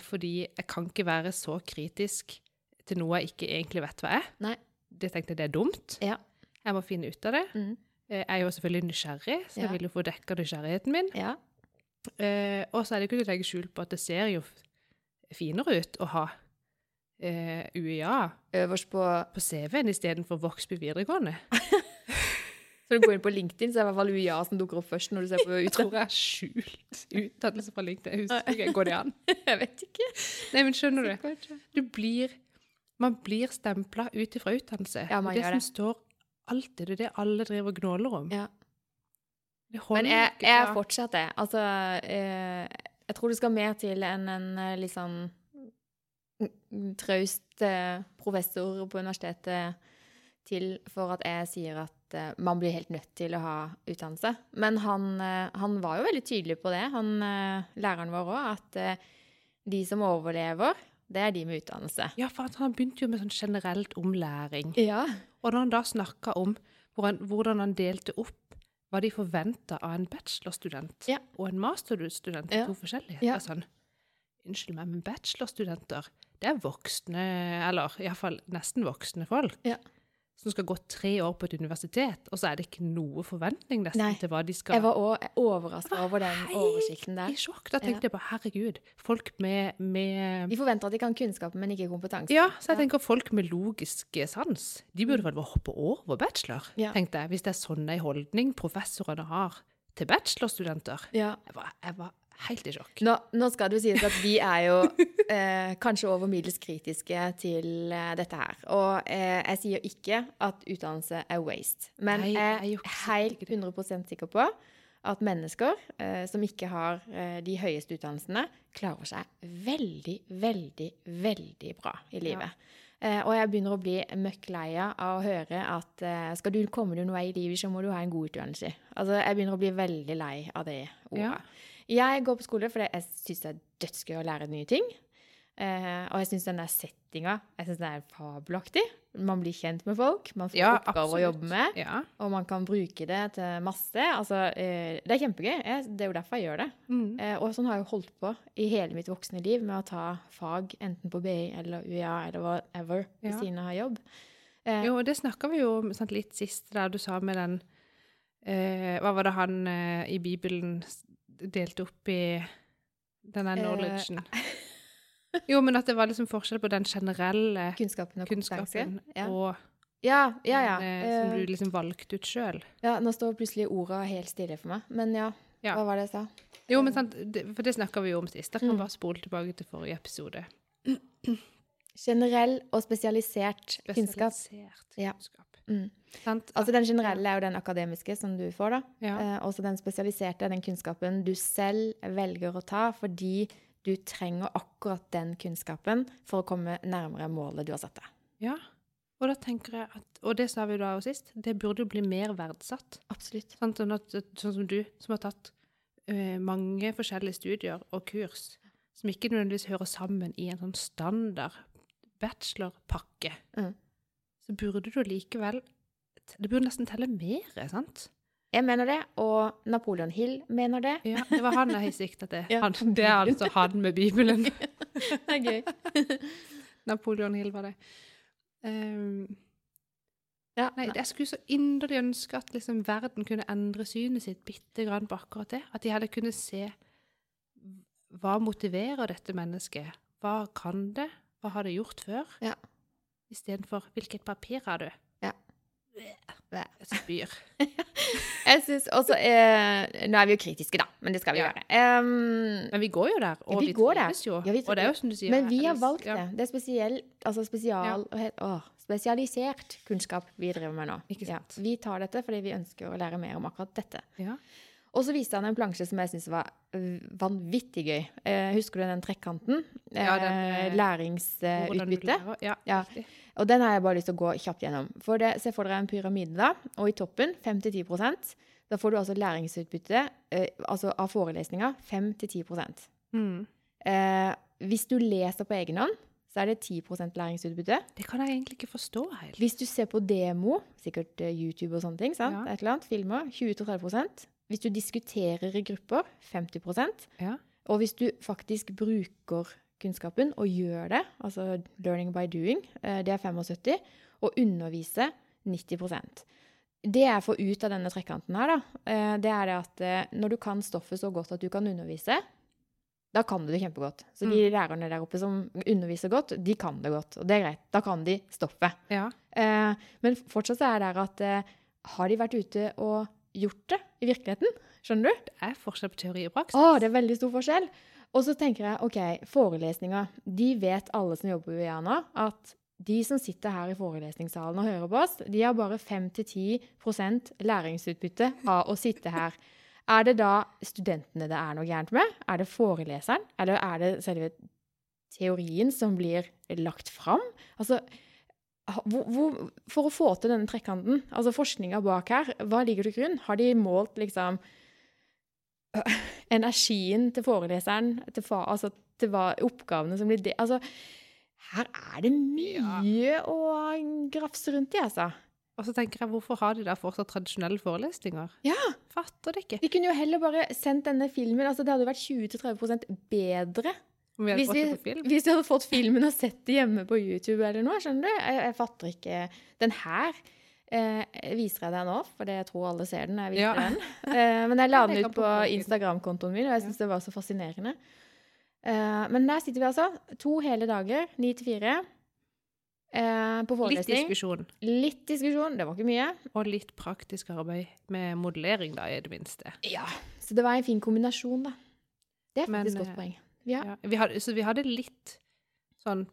fordi jeg kan ikke være så kritisk til noe jeg ikke egentlig vet hva er. Nei. Det tenkte jeg det er dumt. Ja. Jeg må finne ut av det. Mm. Eh, Jeg er jo selvfølgelig nysgjerrig, så jeg Ja. vil jo få dekka nysgjerrigheten min. ja. Eh, og så er det ikke til å legge skjul på at det ser jo finere ut å ha eh, UiA Øverst på på CV-en istedenfor Vågsby videregående. <laughs> Så du går inn på LinkedIn, så er det i hvert fall UiA som dukker opp først når du ser på Jeg tror jeg har skjult utdannelse fra LinkedIn. Husker ikke, Går det an? <laughs> Jeg vet ikke. Nei, men skjønner du? Du blir, man blir stempla ut ifra utdannelse. Ja, man det gjør som det. står alltid, det er det alle driver og gnåler om. Ja. Men jeg, jeg fortsetter. det. Altså, eh, jeg tror det skal mer til enn en eh, litt sånn traust eh, professor på universitetet til for at jeg sier at uh, man blir helt nødt til å ha utdannelse. Men han, uh, han var jo veldig tydelig på det, han uh, læreren vår òg, at de som overlever, det er de med utdannelse. Ja, for han begynte jo med sånn generelt om læring. Ja. Og når han da snakka om hvordan, hvordan han delte opp hva de forventa av en bachelorstudent Ja. og en masterstudent, Ja. to forskjellige. Ja. Sånn, Unnskyld meg, men bachelorstudenter, det er voksne, eller iallfall nesten voksne folk, Ja. Som skal gå tre år på et universitet, og så er det ikke noe forventning nesten Nei. til hva de skal Jeg var òg overraska over den Hei, oversikten i der. sjokk. Da tenkte jeg bare herregud, folk med, med De forventer at de kan kunnskapen, men ikke kompetanse. Ja, så jeg Ja. tenker folk med logisk sans, de burde vel bare hoppe over bachelor, Ja. tenkte jeg, hvis det er sånn en holdning professorene har til bachelorstudenter. Ja. Jeg var, jeg var helt i sjokk. Nå, nå skal det jo sies at vi er jo <laughs> eh, kanskje over middels kritiske til eh, dette her. Og eh, jeg sier ikke at utdannelse er waste. Men Nei, jeg er helt sikker på 100% sikker på at mennesker eh, som ikke har eh, de høyeste utdannelsene, klarer seg veldig, veldig, veldig bra i livet. Eh, og jeg begynner å bli møkk lei av å høre at skal du komme deg noe vei i livet, så må du ha en god utdannelse. Altså, jeg begynner å bli veldig lei av det ordet. Ja. Jeg går på skole fordi jeg syns det er dødsgøy å lære nye ting. Eh, og jeg syns den der settinga jeg synes den er fabelaktig. Man blir kjent med folk, man får Ja, oppgaver å jobbe med, Ja. og man kan bruke det til masse. Altså, eh, det er kjempegøy. Jeg, det er jo derfor jeg gjør det. Mm. Eh, og sånn har jeg holdt på i hele mitt voksne liv med å ta fag enten på BI eller UiA eller whatever ved Ja. siden av jobb. Eh, Jo, og det snakka vi jo sant, litt sist, der du sa med den eh, Hva var det han eh, i Bibelen delte opp i denne Eh, knowledgen? <laughs> Jo, men at det var liksom forskjell på den generelle kunnskapen og kunnskapen Ja. og Ja, ja, ja. den, eh, som Eh, du liksom valgte ut sjøl. ja. Nå står plutselig orda helt stille for meg. Men ja, Ja. hva var det jeg sa? Jo, men sant, for det snakka vi jo om sist. Da kan Mm. bare spole tilbake til forrige episode. Generell og spesialisert kunnskap. Spesialisert Ja. Mm. Altså Den generelle er jo den akademiske som du får, da. ja. Eh, også den spesialiserte er den kunnskapen du selv velger å ta fordi du trenger akkurat den kunnskapen for å komme nærmere målet du har satt deg. ja. Og da tenker jeg at, og det sa vi da også sist, det burde jo bli mer verdsatt. Absolutt. Sant? Sånn, at, sånn som du, som har tatt uh, mange forskjellige studier og kurs, som ikke nødvendigvis hører sammen i en sånn standard bachelorpakke, Mm. Så burde du likevel Det burde nesten telle mer, sant? Jeg mener det, og Napoleon Hill mener det. Ja, det var han jeg sikta til. <laughs> Ja. Han, det er altså han med Bibelen. <laughs> Det er gøy. <laughs> Napoleon Hill var det. Um, Ja, Nei, jeg skulle så inderlig ønske at liksom verden kunne endre synet sitt bitte grann på akkurat det. At de hadde kunnet se hva motiverer dette mennesket? Hva kan det? Hva har det gjort før? Ja. Istedenfor hvilket papir har du? Ja. Jeg spyr. <laughs> Jeg synes også eh, Nå er vi jo kritiske, da, men det skal vi Ja. være. Em, Men vi går jo der, og vi vi, trives jo. Ja, vi og det er jo som du sier men vi har valgt det. Det er spesiell, altså spesial, het- spesialisert kunnskap vi driver med nå. Vi tar dette fordi vi ønsker å lære mer om akkurat dette. Ja. Og så viste han en plansje som jeg syntes var øh, vanvittig gøy. Eh, husker du den trekkanten? Eh, eh, Læringsutbytte. Ja, Ja. riktig. Og den har jeg bare lyst til å gå kjapt gjennom. For det, Se for dere en pyramide, da, og i toppen 5-10 Da får du altså læringsutbytte eh, altså av forelesninga 5-10 Mm. eh, Hvis du leser på egen hånd, så er det 10% læringsutbytte. Det kan jeg egentlig ikke forstå helt. Hvis du ser på demo, sikkert eh, YouTube og sånne ting, sant? Ja. Et eller annet, filmer, 20-30 Hvis du diskuterer i grupper, 50 Ja. Og hvis du faktisk bruker kunnskapen og gjør det, altså learning by doing, eh, det er 75 og undervise 90% Det jeg får ut av denne trekkanten her, da, eh, det er det at eh, når du kan stoffet så godt at du kan undervise, da kan du det kjempegodt. Så de lærerne der oppe som underviser godt, de kan det godt. Og det er greit. Da kan de stoffet. Ja. Eh, men fortsatt så er det der at eh, har de vært ute og gjort det i virkeligheten? Skjønner du? Det er forskjell på teori og praksis. Å, det er veldig stor forskjell. Og så tenker jeg, ok, forelesninger. De vet alle som jobber i UiA at de som sitter her i forelesningssalen og hører på oss, de har bare 5-10% læringsutbytte av å sitte her. Er det da studentene det er noe gærent med? Er det foreleseren? Eller er det selve teorien som blir lagt fram? Altså, hvor, hvor, for å få til denne trekkanten, altså forskninga bak her, hva ligger til grunn? Har de målt liksom <laughs> energien til foreleseren, til, fa, altså, til hva, oppgavene som blir det, altså, her er det mye å grafse rundt i, altså. Og så tenker jeg, hvorfor har de da fortsatt tradisjonelle forelesninger? Ja. Fatter det ikke. Vi kunne jo heller bare sendt denne filmen, altså det hadde vært 20-30% bedre vi hvis vi, hvis vi hadde fått filmen og sett det hjemme på YouTube eller noe, skjønner du? Jeg, jeg fatter ikke. Den her eh, viser jeg deg nå, for jeg tror alle ser den jeg viser Ja. den. Eh, men jeg la <laughs> den ut på Instagram-kontoen min, og jeg syns det var så fascinerende. Eh, men der sitter vi altså, to hele dager, ni til fire, eh, på Litt diskusjon, Litt diskusjon, det var ikke mye. og litt praktisk arbeid med modellering, da, i det minste. Ja, så det var en fin kombinasjon, da. Det er faktisk et godt eh, poeng. Ja. Ja. Vi hadde, så vi hadde litt sånn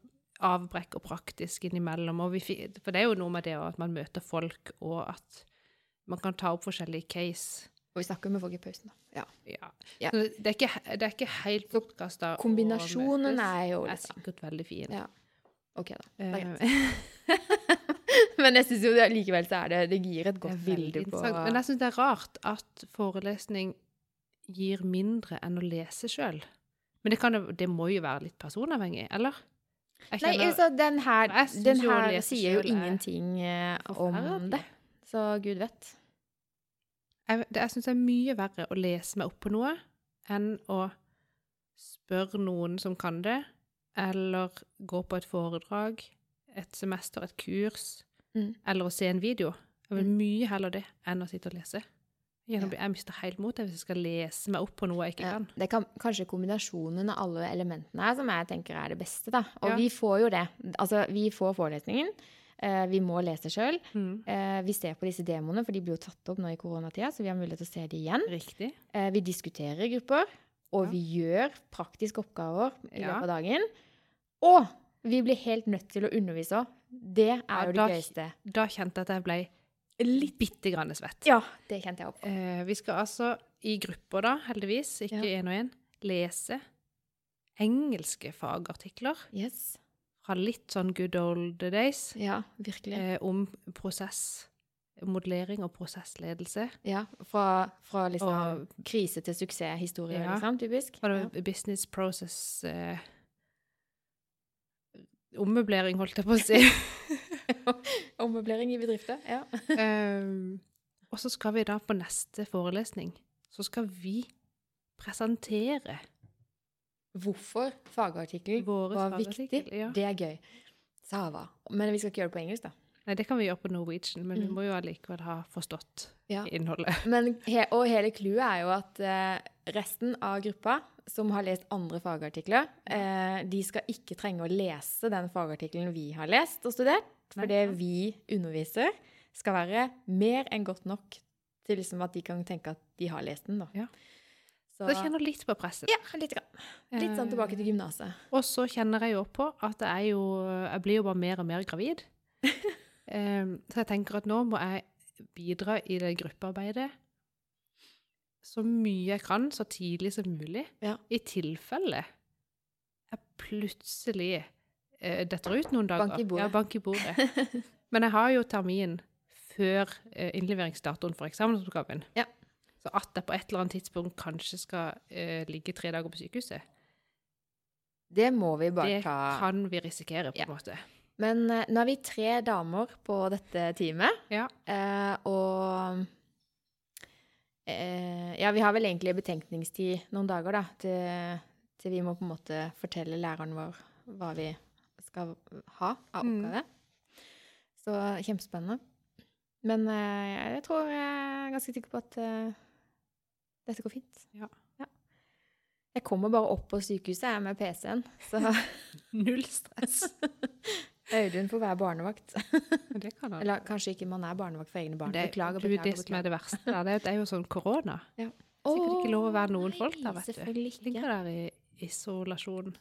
avbrekk og praktisk innimellom. Og vi, for det er jo noe med det at man møter folk, og at man kan ta opp forskjellige case. Og vi snakker med folk i pausen, da. Ja. Ja. Ja. Så det er ikke, det er ikke helt bortkasta å Kombinasjonen møtes. er jo er liksom sikkert veldig fin. Ja. OK, da. Det er greit. Eh, <laughs> Men jeg syns jo det, likevel så er det Det gir et godt er bilde på. Men jeg syns det er rart at forelesning gir mindre enn å lese sjøl. Men det, kan, det må jo være litt personavhengig, eller? Jeg Nei, altså, den her, den her sier jo er ingenting eh, om det. Så gud vet. jeg, det, jeg syns det er mye verre å lese meg opp på noe enn å spørre noen som kan det, eller gå på et foredrag, et semester, et kurs, Mm. eller å se en video. Jeg vil Mm. mye heller det enn å sitte og lese. Jeg, jeg mister helt motet hvis jeg skal lese meg opp på noe jeg ikke kan. det kan kanskje kombinasjonen av alle elementene her som jeg tenker er det beste, da. Og Ja. vi får jo det. Altså, vi får forelesningen. Eh, vi må lese sjøl. Mm. Eh, vi ser på disse demoene, for de blir jo tatt opp nå i koronatida, så vi har mulighet til å se de igjen. Riktig. Eh, vi diskuterer i grupper, og Ja. vi gjør praktiske oppgaver i Ja. løpet av dagen. Og vi blir helt nødt til å undervise òg. Det er jo det da- gøyeste. Da kjente jeg at jeg ble litt bitte grann svett. Ja, det kjente jeg opp. Eh, vi skal altså i grupper, da, heldigvis, ikke én og én, lese engelske fagartikler Yes. fra litt sånn good old days Ja, virkelig. eh, om prosess, modellering og prosessledelse. Ja, fra, fra liksom Og krise til suksesshistorie, Ja. liksom, typisk. Ja. business process eh, Ommøblering, holdt jeg på å si. <laughs> <laughs> Ommøblering i bedrifter. Ja. um, <laughs> og så skal vi da på neste forelesning, så skal vi presentere Hvorfor fagartikkelen var viktig, ja. det er gøy. Sava. Men vi skal ikke gjøre det på engelsk, da. Nei, det kan vi gjøre på Norwegian, men vi Mm. må jo allikevel ha forstått Ja. innholdet. <laughs> Men og hele clouet er jo at eh, resten av gruppa som har lest andre fagartikler, eh, de skal ikke trenge å lese den fagartikkelen vi har lest og studert. For det vi underviser, skal være mer enn godt nok til liksom at de kan tenke at de har lest den. Da. Ja. Så, Så kjenner litt på presset. ja, litt, litt sånn tilbake til gymnaset. Og så kjenner jeg jo på at jeg, er jo Jeg blir jo bare mer og mer gravid. <laughs> Em, så jeg tenker at nå må jeg bidra i det gruppearbeidet så mye jeg kan, så tidlig som mulig. Ja. I tilfelle jeg plutselig eh, detter ut noen dager. Bank i bordet. Ja, bank i bordet. <laughs> Men jeg har jo termin før eh, innleveringsdatoen for eksamensoppgaven. Ja. Så at jeg på et eller annet tidspunkt kanskje skal eh, ligge tre dager på sykehuset, Det må vi bare det ta. kan vi risikere, på Ja. en måte. Men eh, nå er vi tre damer på dette teamet. Ja. Eh, og eh, Ja, vi har vel egentlig betenkningstid noen dager, da, til, til vi må på en måte fortelle læreren vår hva vi skal ha av Mm. oppgave. Så kjempespennende. Men eh, jeg tror jeg er ganske sikker på at uh, dette går fint. Ja. Jeg kommer bare opp på sykehuset jeg, med PC-en, så <laughs> <laughs> Null stress. Audun får være barnevakt. Det kan han. Eller kanskje ikke man er barnevakt for egne barn. Det, beklager, du, det som er det verste der, det er- er jo sånn korona. Ja. Sikkert ikke lov å være noen noen folk der, nei, vet du. Ligger der i isolasjon.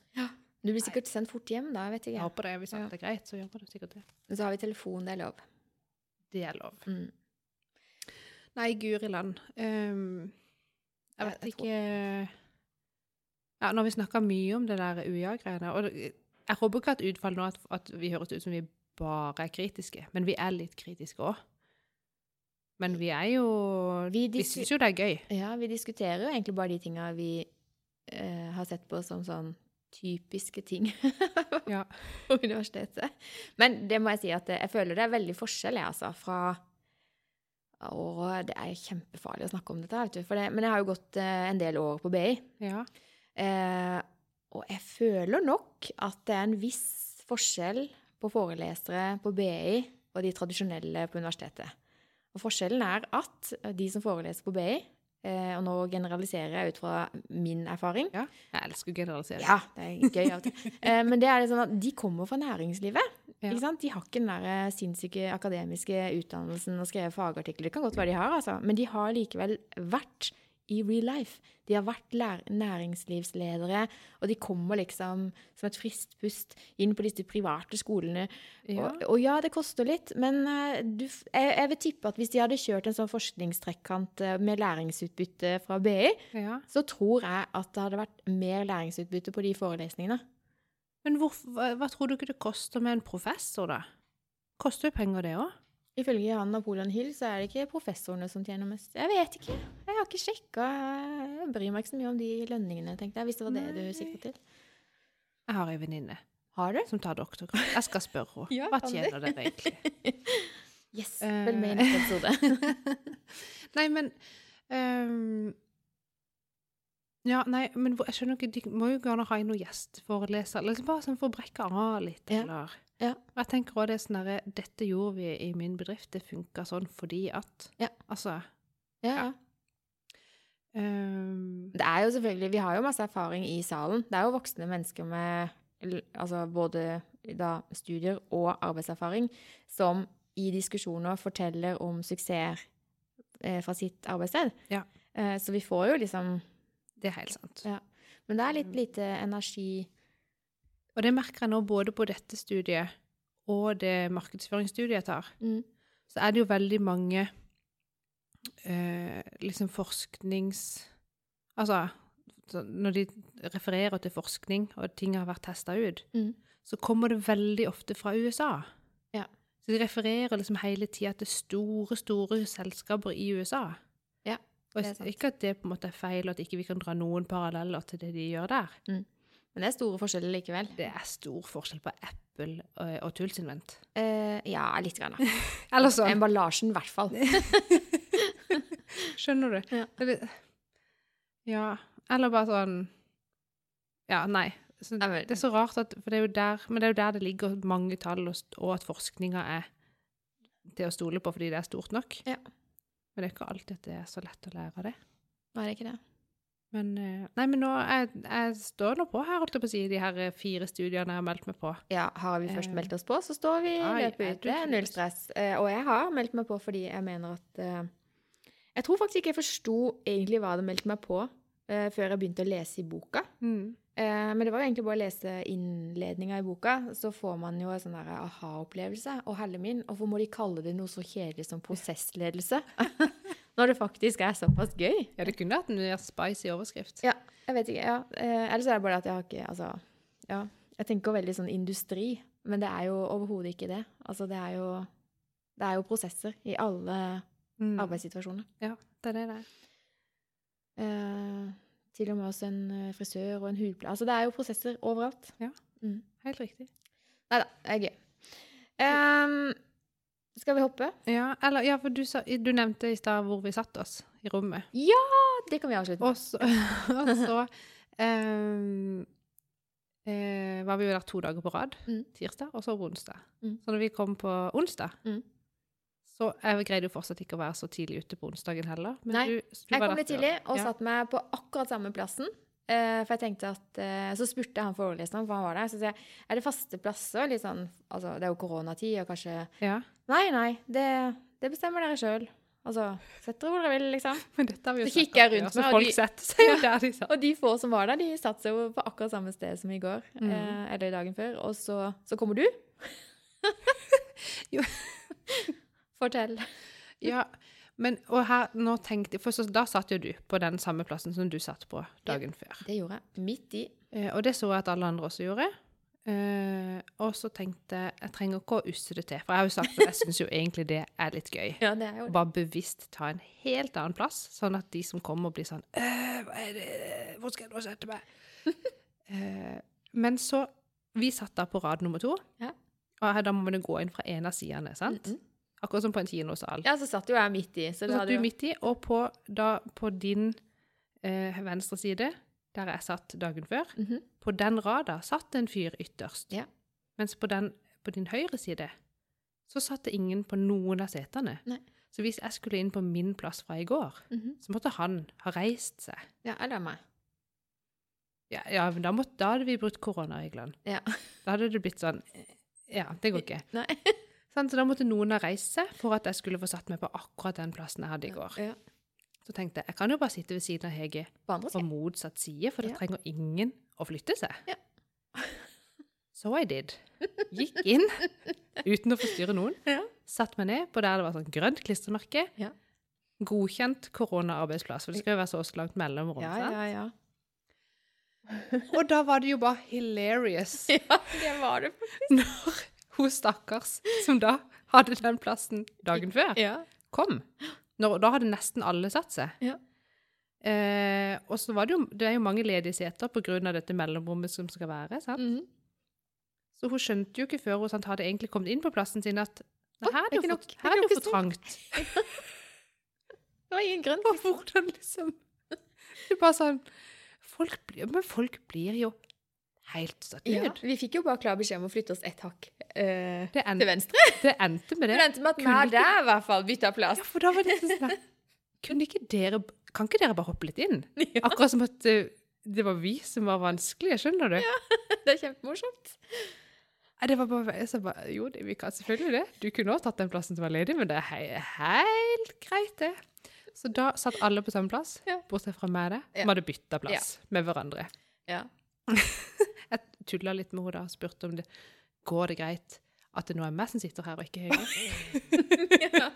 Du blir sikkert sendt fort hjem da, vet Jeg Jeg håper det. Hvis det alt er greit, så gjør det sikkert det. Men så har vi telefon, det er lov. Det er lov. Mm. Nei, guri land. Um, jeg Jeg- vet jeg jeg ikke Ja, nå har vi snakka mye om det der UiA-greiene. Og jeg håper ikke at utfallet nå at, at vi høres ut som vi bare er kritiske. Men vi er litt kritiske òg. Men vi er jo Vi Vi syns jo det er gøy. Ja, vi diskuterer jo egentlig bare de tinga vi eh, har sett på som sånn typiske ting <laughs> Ja. på universitetet. Men det må jeg si at jeg føler det er veldig forskjell, jeg, altså, fra Og det er kjempefarlig å snakke om dette, vet du. For det, men jeg har jo gått eh, en del år på BI. ja. Eh, og jeg føler nok at det er en viss forskjell på forelesere på BI og de tradisjonelle på universitetet. Og forskjellen er at de som foreleser på BI, og nå generaliserer jeg ut fra min erfaring Ja, jeg elsker å generalisere. Ja, det er gøy av og til. Eh, men det er sånn at de kommer fra næringslivet. Ja. Ikke sant? De har ikke den der eh, sinnssyke akademiske utdannelsen og skrevet fagartikler. Det kan godt være de har, altså. Men de har likevel vært i real life. De har vært næringslivsledere, og de kommer liksom som et friskt pust inn på disse private skolene. Ja. Og, og ja, det koster litt, men eh, du, jeg, jeg vil tippe at hvis de hadde kjørt en sånn forskningstrekkant eh, med læringsutbytte fra BI, ja. så tror jeg at det hadde vært mer læringsutbytte på de forelesningene. Men hvor, hva, hva tror du ikke det koster med en professor, da? Koster jo penger, det òg? Ifølge han Napoleon Hill så er det ikke professorene som tjener mest. Jeg vet ikke. Jeg har ikke sjekka. Jeg bryr meg ikke så mye om de lønningene, tenkte jeg. Hvis det var det du Nei. sikta til. Jeg har ei venninne Har du? som tar doktorgrad. Jeg skal spørre henne. <laughs> Ja, Hva tjener dere egentlig? <laughs> Yes. Eh. Følg med i neste episode. <laughs> Nei, men um Ja, nei, men jeg skjønner ikke De må jo gjerne ha inn noen gjesteforelesere. Liksom bare sånn for å brekke av litt, eller Ja. Og jeg tenker også det er sånn derre Dette gjorde vi i min bedrift. Det funka sånn fordi at Ja. Altså Ja, ja. Um, Det er jo selvfølgelig Vi har jo masse erfaring i salen. Det er jo voksne mennesker med altså både da, studier og arbeidserfaring som i diskusjoner forteller om suksess eh, fra sitt arbeidssted. Ja. Eh, så vi får jo liksom Det er helt sant. Ja. Men det er litt lite energi Og det merker jeg nå både på dette studiet og det markedsføringsstudiet jeg tar. mm. så er det jo veldig mange eh, liksom forsknings... Altså, når de refererer til forskning, og ting har vært testa ut, Mm. så kommer det veldig ofte fra USA. Ja. Så de refererer liksom hele tida til store, store selskaper i USA. Ja, Og det er sant. ikke at det på en måte er feil, og at ikke vi kan dra noen paralleller til det de gjør der. Men det er store forskjeller likevel. Det er stor forskjell på Apple og, Tulsinvent. Uh, ja, litt grann. da. <laughs> Eller sånn. Emballasjen, i hvert fall. <laughs> Skjønner du? Ja. Ja. Eller bare sånn Ja, nei. Så, det er så rart at For det er jo der Men det er jo der det ligger mange tall, og, og at forskninga er til å stole på fordi det er stort nok. Ja. Men det er ikke alltid at det er så lett å lære det. Nei, det er ikke det. Men, eh, nei, men nå, jeg, jeg står nå på her, holdt jeg på å si, de her eh, fire studiene jeg har meldt meg på. Ja, har vi først Eh, meldt oss på, så står vi i løpet ut. du Det er null stress. Og jeg har meldt meg på fordi jeg mener at Jeg tror faktisk ikke jeg forsto egentlig hva jeg hadde meldt meg på før jeg begynte å lese i boka. Mm. Men det var jo egentlig bare å lese innledninga i boka, så får man jo en sånn aha-opplevelse. Og helle min, hvorfor må de kalle det noe så kjedelig som prosessledelse? <laughs> Når det faktisk er såpass gøy. Ja, det kunne hatt en mer spicy overskrift. Ja, jeg vet ikke. ja. Eh, Ellers er det bare at jeg har ikke Altså, ja. Jeg tenker veldig sånn industri, men det er jo overhodet ikke det. Altså, det er jo Det er jo prosesser i alle Mm. arbeidssituasjoner. Ja, det er det det er. Eh, til og med også en eh, frisør og en hudpleier. Altså, det er jo prosesser overalt. Ja, Helt riktig. Nei da, det er gøy. Ehm, skal vi hoppe? Ja, eller, ja, for du, sa, du nevnte i stad hvor vi satt oss i rommet. Ja! Det kan vi avslutte med. Og så, <laughs> og så um, eh, var vi jo der to dager på rad. Mm. Tirsdag og så onsdag. Mm. Så når vi kom på onsdag, Mm. så jeg greide jo fortsatt ikke å være så tidlig ute på onsdagen heller. Men Nei, du, du Jeg kom litt tidlig og Ja. satt meg på akkurat samme plassen. Eh, for jeg tenkte at eh, Så spurte jeg han foreleseren, for han var der. Så jeg er det faste plasser? Litt sånn, altså, det er jo koronatid, og kanskje Ja, Nei, nei, det, det bestemmer dere sjøl. Altså, sett dere hvor dere vil, liksom. <laughs> men dette har vi jo Så kikker jeg rundt meg, og de- <laughs> Ja. der de. Og de få som var der, de satte seg jo på akkurat samme sted som i går. Mm. Eh, eller dagen før. Og så, så kommer du. <laughs> Jo. Fortell. Ja, men og her, nå tenkte for så, da satt jo du på den samme plassen som du satt på dagen før. Det gjorde jeg. Midt i. Eh, og det så jeg at alle andre også gjorde. Eh, og så tenkte jeg jeg trenger ikke å usse det til, for jeg har jo sagt at jeg syns jo egentlig det er litt gøy. Ja, det er jo det. bare bevisst ta en helt annen plass, sånn at de som kommer, blir sånn «Øh, Hva er det Hvor skal jeg nå sette meg? <laughs> Eh, men så Vi satt da på rad nummer to, Ja. og her, da må man jo gå inn fra en av sidene, sant? Mm, mm. Akkurat som på en kinosal. Ja, så satt jo jeg midt i. Så Så satt du jo midt i, og på, da, på din eh, venstre side, der jeg satt dagen før, Mhm. på den rada satt en fyr ytterst. Ja. Mens på, den, på din høyre side så satt det ingen på noen av setene. Nei. Så hvis jeg skulle inn på min plass fra i går, Mhm. så måtte han ha reist seg. Ja, eller meg. Ja, ja men da, måtte, da hadde vi brutt koronareglene. Ja. Da hadde det blitt sånn Ja, det går ikke. Nei. <laughs> Så da måtte noen ha reist seg for at jeg skulle få satt meg på akkurat den plassen jeg hadde i går. Ja. Så tenkte jeg jeg kan jo bare sitte ved siden av Hege På på motsatt side, for Ja. trenger ingen å flytte seg. Ja. So I did. <laughs> Gikk inn uten å forstyrre noen. Ja. Satt meg ned på der det var sånn grønt klistremerke. Ja. Godkjent koronaarbeidsplass, for det skal jo være så langt mellomrom. Ja, ja, ja. <laughs> Og da var det jo bare hilarious Ja, det var det. når hun stakkars, som da hadde den plassen dagen før, Ja. kom. Når, da hadde nesten alle satt seg. Ja. Eh, og så var det jo det er jo mange ledige seter av dette mellomrommet som skal være. sant? Mhm. Så hun skjønte jo ikke før hun sant, hadde egentlig kommet inn på plassen sin at her er det det jo for, her er det det for trangt. Det var ingen grunn. Og hvordan liksom <laughs> Det er bare sånn folk blir, Men folk blir jo helt satt Ja, vi fikk jo bare klar beskjed om å flytte oss ett hakk uh, Det, til venstre. <laughs> det endte med Det det. endte med at vi ikke- der i hvert fall bytta plass. Ja, for da var det sånn der, Kunne ikke dere Kan ikke dere bare hoppe litt inn? <laughs> Ja, Akkurat som at uh, det var vi som var vanskelige, skjønner du? Ja, <laughs> det er kjempemorsomt. Det var bare, jeg som bare Jo, det, vi kan selvfølgelig det. Du kunne også tatt den plassen som var ledig, men det er he helt greit, det. Så da satt alle på samme plass, Ja. bortsett fra meg der, Ja. som hadde bytta plass med hverandre. Ja. Tulla litt med henne og spurte om det går det greit at det nå er meg som sitter her, og ikke Hege. <laughs> ja.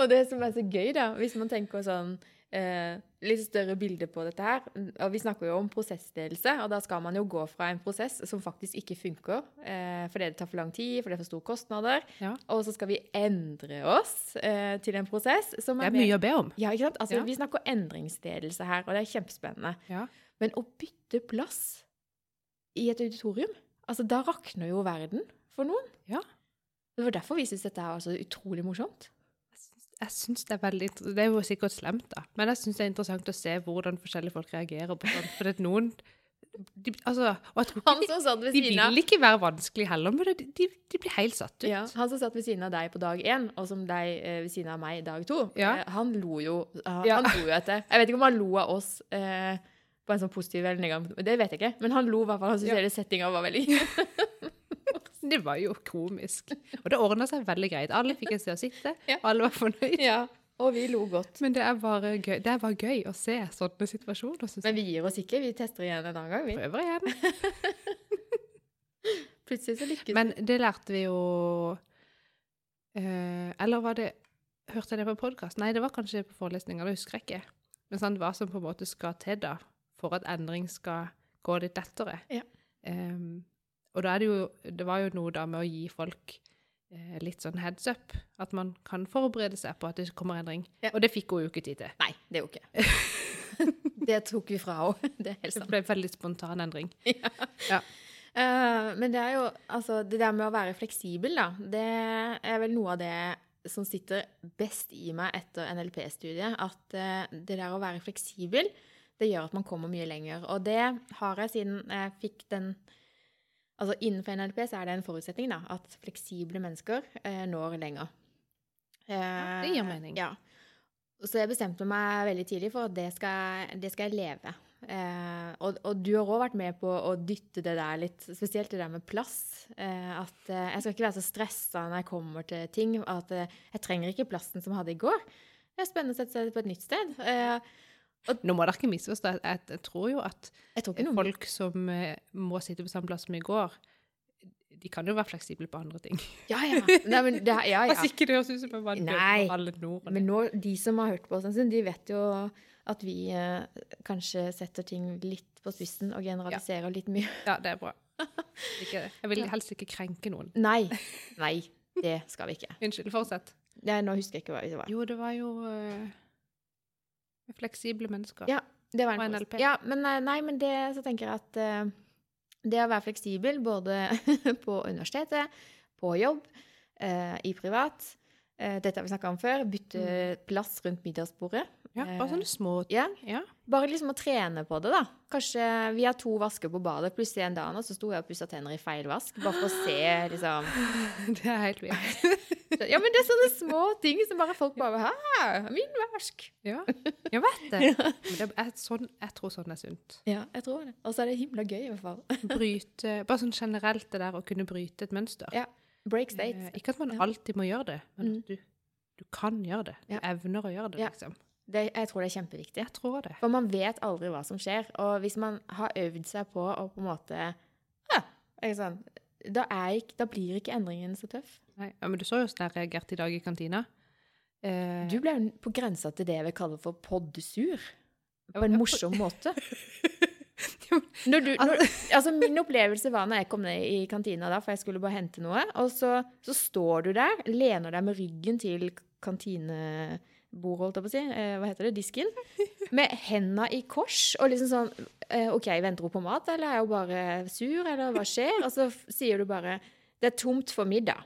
Og det som er så gøy, da, hvis man tenker sånn eh, litt større bilde på dette her og Vi snakker jo om prosessledelse, og da skal man jo gå fra en prosess som faktisk ikke funker, eh, fordi det tar for lang tid, fordi det er for store kostnader, Ja. og så skal vi endre oss eh, til en prosess som Det er mye mye å be om. Ja, ikke sant? Altså, Ja. Vi snakker endringsledelse her, og det er kjempespennende. Ja. Men å bytte plass i et auditorium, altså da rakner jo verden for noen. Ja. Det var derfor vi syntes dette er var så utrolig morsomt. Jeg syns- det er veldig Det er jo sikkert slemt, da, men jeg syns det er interessant å se hvordan forskjellige folk reagerer på sånt. For noen de, altså, og jeg tror Han ikke de, de vil ikke være vanskelig heller, men de, de, de blir helt satt ut. ja, Han som satt ved siden av deg på dag én, og som deg eh, ved siden av meg dag to, Ja. eh, han lo jo han, Ja. han lo jo etter. Jeg vet ikke om han lo av oss eh, på en sånn positiv eller negativ Det vet jeg ikke, men han lo i hvert fall. Han syntes Ja. hele settinga var veldig <laughs> Det var jo komisk. Og det ordna seg veldig greit. Alle fikk et sted å sitte, Ja. og alle var fornøyd. Ja, og vi lo godt. Men det er bare gøy, det er bare gøy å se sånne situasjoner. Men vi gir oss ikke. Vi tester igjen en annen gang. Vi. Prøver igjen. <laughs> Plutselig så lykkes Men det lærte vi jo eh, Eller var det Hørte jeg det på podkast? Nei, det var kanskje på forelesninger, det husker jeg ikke. Men sånn, hva som på en måte skal til da, for at endring skal gå litt lettere. Ja. Um, og da er det jo Det var jo noe da med å gi folk eh, litt sånn heads up. At man kan forberede seg på at det kommer endring. Ja. Og det fikk hun jo ikke tid til. Nei, det er jo ikke. <laughs> det tok vi fra henne. Det er helt Det sant. ble veldig spontan endring. <laughs> Eh, men det er jo altså Det der med å være fleksibel, da, det er vel noe av det som sitter best i meg etter NLP-studiet. At uh, det der å være fleksibel, det gjør at man kommer mye lenger. Og det har jeg siden jeg fikk den Altså innenfor NLP så er det en forutsetning, da, at fleksible mennesker eh, når lenger. Ja, det gir mening. Ja. Så jeg bestemte meg veldig tidlig for at det skal, det skal jeg leve. Eh, og, og du har òg vært med på å dytte det der litt, spesielt det der med plass. Eh, at eh, jeg skal ikke være så stressa når jeg kommer til ting. At eh, jeg trenger ikke plassen som jeg hadde i går. Det er spennende å sette seg på et nytt sted. Eh, Nå må dere ikke misforstå. Jeg, jeg tror jo at tror folk som eh, må sitte på samme plass som i går, de kan jo være fleksible på andre ting. Ja, ja. Nei, men det, ja, ja. <laughs> Ikke det høres ut som en dømmer alle nordene. Men nå, de som har hørt på oss en stund, de vet jo at vi eh, kanskje setter ting litt på spissen og generaliserer litt mye. Ja, det er bra. <laughs> Ikke, jeg vil helst ikke krenke noen. Nei. Nei, det skal vi ikke. Unnskyld, fortsett. Nei, nå husker jeg ikke hva det var. Jo, det var jo eh, fleksible mennesker. Ja, det var en Og. NLP. Ja, men nei, nei, men det så tenker jeg at uh, det å være fleksibel både <laughs> på universitetet, på jobb, uh, i privat eh, Dette har vi snakka om før. Bytte plass rundt middagsbordet. Ja, bare sånne små Ja, Ja. Bare liksom å trene på det, da. Kanskje vi har to vasker på badet. Plutselig en dag nå så sto jeg og pussa tenner i feil vask. Bare for å se, liksom <laughs> Det er helt vilt. <laughs> Ja, men det er sånne små ting som bare folk bare Hæ, min vask. Ja, jeg vet det. <laughs> Men det er sånn, jeg tror sånn er sunt. Ja, jeg tror det. Og så er det himla gøy, i hvert fall. Bryte, bare sånn generelt det der å kunne bryte et mønster. Ja. Break state. Eh, ikke at man alltid må gjøre det, men Mm. du, du kan gjøre det. Du Ja. evner å gjøre det, liksom. Det, jeg tror det er kjempeviktig. Jeg tror det. For man vet aldri hva som skjer. Og hvis man har øvd seg på å på en måte ja, ikke sant? da, ikke, da blir ikke endringen så tøff. Nei, ja, men du så jo sånn jeg reagerte i dag i kantina. Eh, Du ble jo på grensa til det jeg vil kalle for poddesur. På en morsom måte. <laughs> Når du, når, altså min opplevelse var når jeg kom ned i kantina, da, for jeg skulle bare hente noe, og så, så står du der, lener deg med ryggen til kantinebordet, holdt jeg på å si, eh, hva heter det, disken, med henda i kors, og liksom sånn eh, OK, venter hun på mat, eller er hun bare sur, eller hva skjer? Og så sier du bare Det er tomt for middag.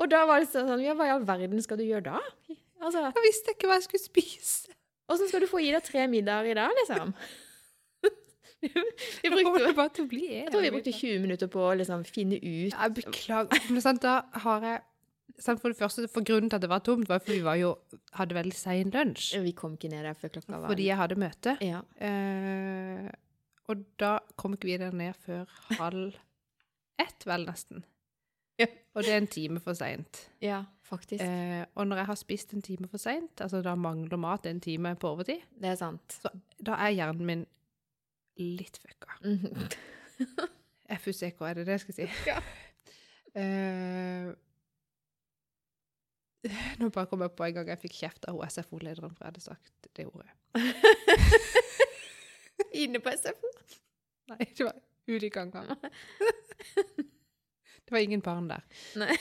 Og da var det sånn Ja, hva i all verden skal du gjøre da? Altså, Jeg visste ikke hva jeg skulle spise. Åssen skal du få i deg tre middager i dag, liksom? <laughs> Vi brukte, bare til å bli jeg tror vi brukte 20 minutter på å liksom finne ut Jeg beklager. Men sant, da har jeg For det første, for grunnen til at det var tomt, var fordi vi var jo, hadde veldig sein lunsj. Vi kom ikke ned der før klokka var Fordi jeg hadde møte. Ja. Eh, og da kom ikke vi der ned før halv ett, vel, nesten. Ja. Og det er en time for seint. ja, faktisk. Eh, og når jeg har spist en time for seint, altså da mangler mat en time på overtid, Det er sant. så da er hjernen min litt fucka. Mhm. <laughs> FUCK, er det det jeg skal si? Ja. Uh, <laughs> nå bare kom jeg på en gang jeg fikk kjeft av SFO-lederen for jeg hadde sagt det ordet. <laughs> Inne på SFO. Nei, det var ute i gangen. Det var ingen barn der. Nei.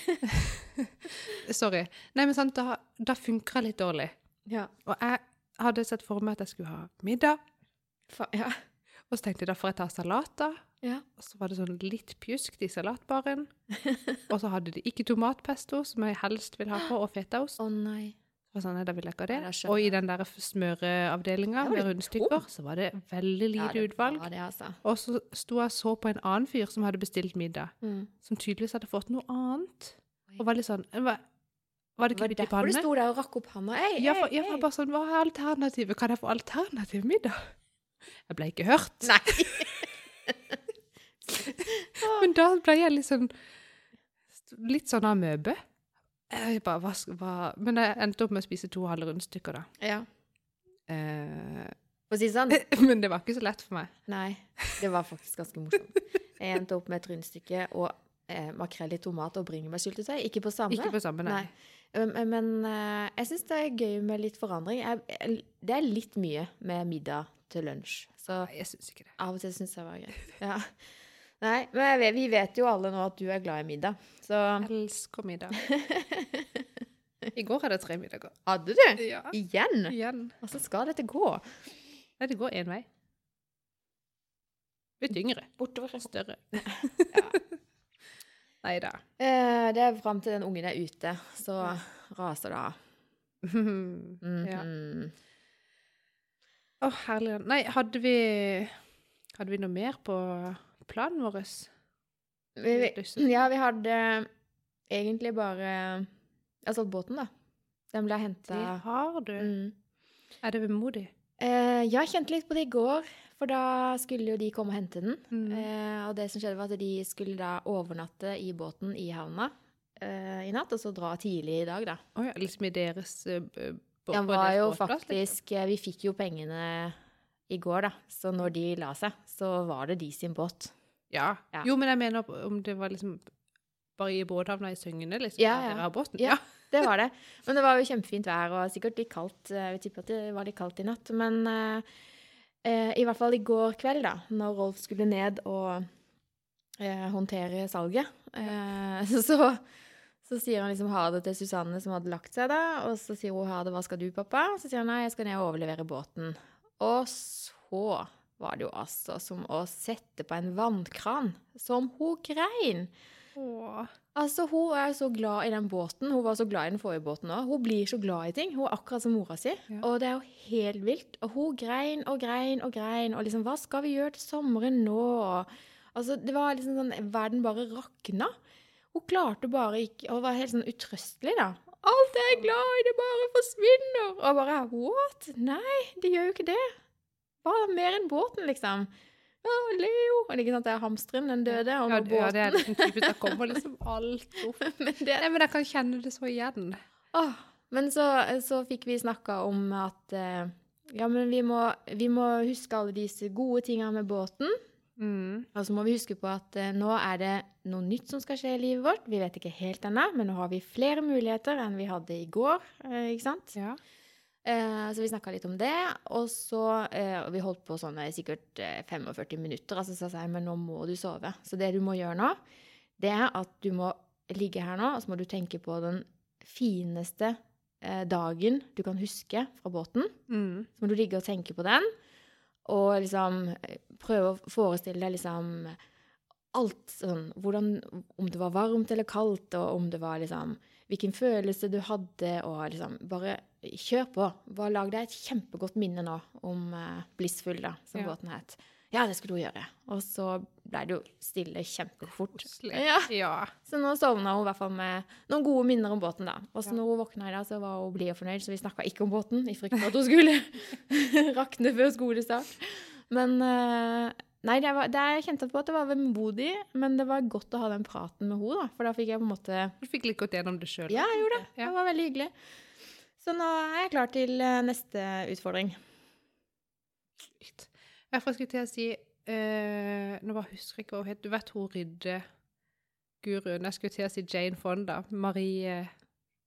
Sorry. Nei, men sant, da, da funker jeg litt dårlig. Ja. Og jeg hadde sett for meg at jeg skulle ha middag, Fa ja. Og så tenkte jeg da får jeg ta salat da. Ja. Og så var det sånn litt pjusk i salatbaren. <laughs> og så hadde de ikke tomatpesto, som jeg helst vil ha på, og fetaost. Å nei. Og sånn, da vil jeg ikke ha det. Og i den der smøreavdelinga med rundstykker, så var det veldig Ja, lite det utvalg. det, altså. Og så sto jeg og så på en annen fyr som hadde bestilt middag, Mm. som tydeligvis hadde fått noe annet. Og var litt sånn Var, var det var Var det derfor du sto der og rakk opp handa. Ja, for, ei, ja, bare sånn, hva er alternativet? Kan jeg få alternativ middag? Jeg ble ikke hørt. Nei. <laughs> Men da ble jeg litt sånn Litt sånn amøbe. Jeg bare, hva, hva Men jeg endte opp med å spise to halve rundstykker, da. Ja. Eh, For å si det sånn. <laughs> men det var ikke så lett for meg. Nei, det var faktisk ganske morsomt. Jeg endte opp med et rundstykke og eh, makrell i tomat og bringebærsyltetøy. Ikke på samme. Ikke på samme, nei. Nei. Um, Men eh, jeg syns det er gøy med litt forandring. Jeg, det er litt mye med middag til lunsj. Så Nei, jeg syns ikke det. av og til syns jeg var greit. <laughs> Ja. Nei, men vet, vi vet jo alle nå at du er glad i middag. Så elsker middag. <laughs> I går hadde jeg tre middager. Hadde du? Ja. Igjen? Igjen. Hvordan skal dette gå? Nei, det går én vei. Litt yngre. Bortover. Større. <laughs> Ja. Nei da. Eh, det er fram til den ungen er ute, så raser det av. ja. Mhm. oh, herlig. Nei, hadde vi Hadde vi noe mer på planen vår? Ja, vi hadde egentlig bare Altså båten, da. Den ble henta Det har du. mm. Er det vemodig? eh, Jeg kjente litt på det i går, for da skulle jo de komme og hente den. Mm. Eh, og det som skjedde, var at de skulle da overnatte i båten i havna eh, i natt, og så dra tidlig i dag, da. Oh, ja, liksom i deres uh, Den var jo faktisk liksom. Vi fikk jo pengene i går, da. Så når de la seg, så var det de sin båt. Ja. Ja. Jo, men jeg mener om det var liksom bare i båthavna i Søgne, liksom? Ja, ja. dere har båten? Ja. Det var det. Men det var jo kjempefint vær, og sikkert litt kaldt. eh, Jeg tipper at det var litt kaldt i natt. Men eh, eh, i hvert fall i går kveld, da, når Rolf skulle ned og eh, håndtere salget, eh, <laughs> så, så sier han liksom ha det til Susanne som hadde lagt seg, da. Og så sier hun ha det, hva skal du, pappa? Så sier han nei, jeg skal ned og overlevere båten. Og så var det jo altså som å sette på en vannkran. Som hun grein. Åh. Altså, Hun er så glad i den båten. Hun var så glad i den forrige båten òg. Hun blir så glad i ting. Hun er akkurat som mora si. Ja. Og det er jo helt vilt. Og hun grein og grein og grein. Og liksom, hva skal vi gjøre til sommeren nå? Og, altså, det var liksom sånn Verden bare rakna. Hun klarte bare ikke Hun var helt sånn utrøstelig, da. Alt jeg er glad i, det bare forsvinner. Og bare What? Nei, det gjør jo ikke det. Bare mer enn båten, liksom. Ja, Leo Og ikke sant, det er hamsteren, den døde, og Ja, det- ja, det er båten. liksom typisk, Det kommer liksom alt opp. <laughs> Men det Nei, men jeg kan kjenne det så igjen. Åh, men så, så fikk vi snakka om at eh, ja, men vi må, vi må huske alle disse gode tingene med båten. Mm. Og så må vi huske på at eh, nå er det noe nytt som skal skje i livet vårt. Vi vet ikke helt ennå, men nå har vi flere muligheter enn vi hadde i går. Eh, ikke sant? Ja. Eh, så vi snakka litt om det. Og så eh, og Vi holdt på sånn eh, sikkert eh, 45 minutter. Altså, så sa jeg men nå må du sove. Så det du må gjøre nå, det er at du må ligge her nå, og så må du tenke på den fineste eh, dagen du kan huske fra båten. Mm. Så må du ligge og tenke på den, og liksom eh, prøve å forestille deg liksom alt sånn hvordan, Om det var varmt eller kaldt, og om det var liksom Hvilken følelse du hadde, og liksom Bare kjør på. Bare lag deg et kjempegodt minne nå om uh, Blissfull, da, som Ja. båten het. Ja, det skulle hun gjøre. Og så ble det jo stille kjempefort. Ja. ja. Så nå sovna hun i hvert fall med noen gode minner om båten, da. Og så Ja. når hun våkna i dag, så var hun blid og fornøyd, så vi snakka ikke om båten, i frykt for at hun skulle <laughs> rakne før skolestart. Men eh, Nei, det var, det jeg kjente på at det var vemodig, men det var godt å ha den praten med henne, da. For da fikk jeg på en måte Du fikk litt gått gjennom det sjøl. Ja, jeg gjorde det. Ja. Det var veldig hyggelig. Så nå er jeg klar til eh, neste utfordring. Jeg får skulle til å si eh, Nå bare husker jeg ikke hva hun het. Du vet hun ryddeguruen? Jeg skulle til å si Jane Fonda. Marie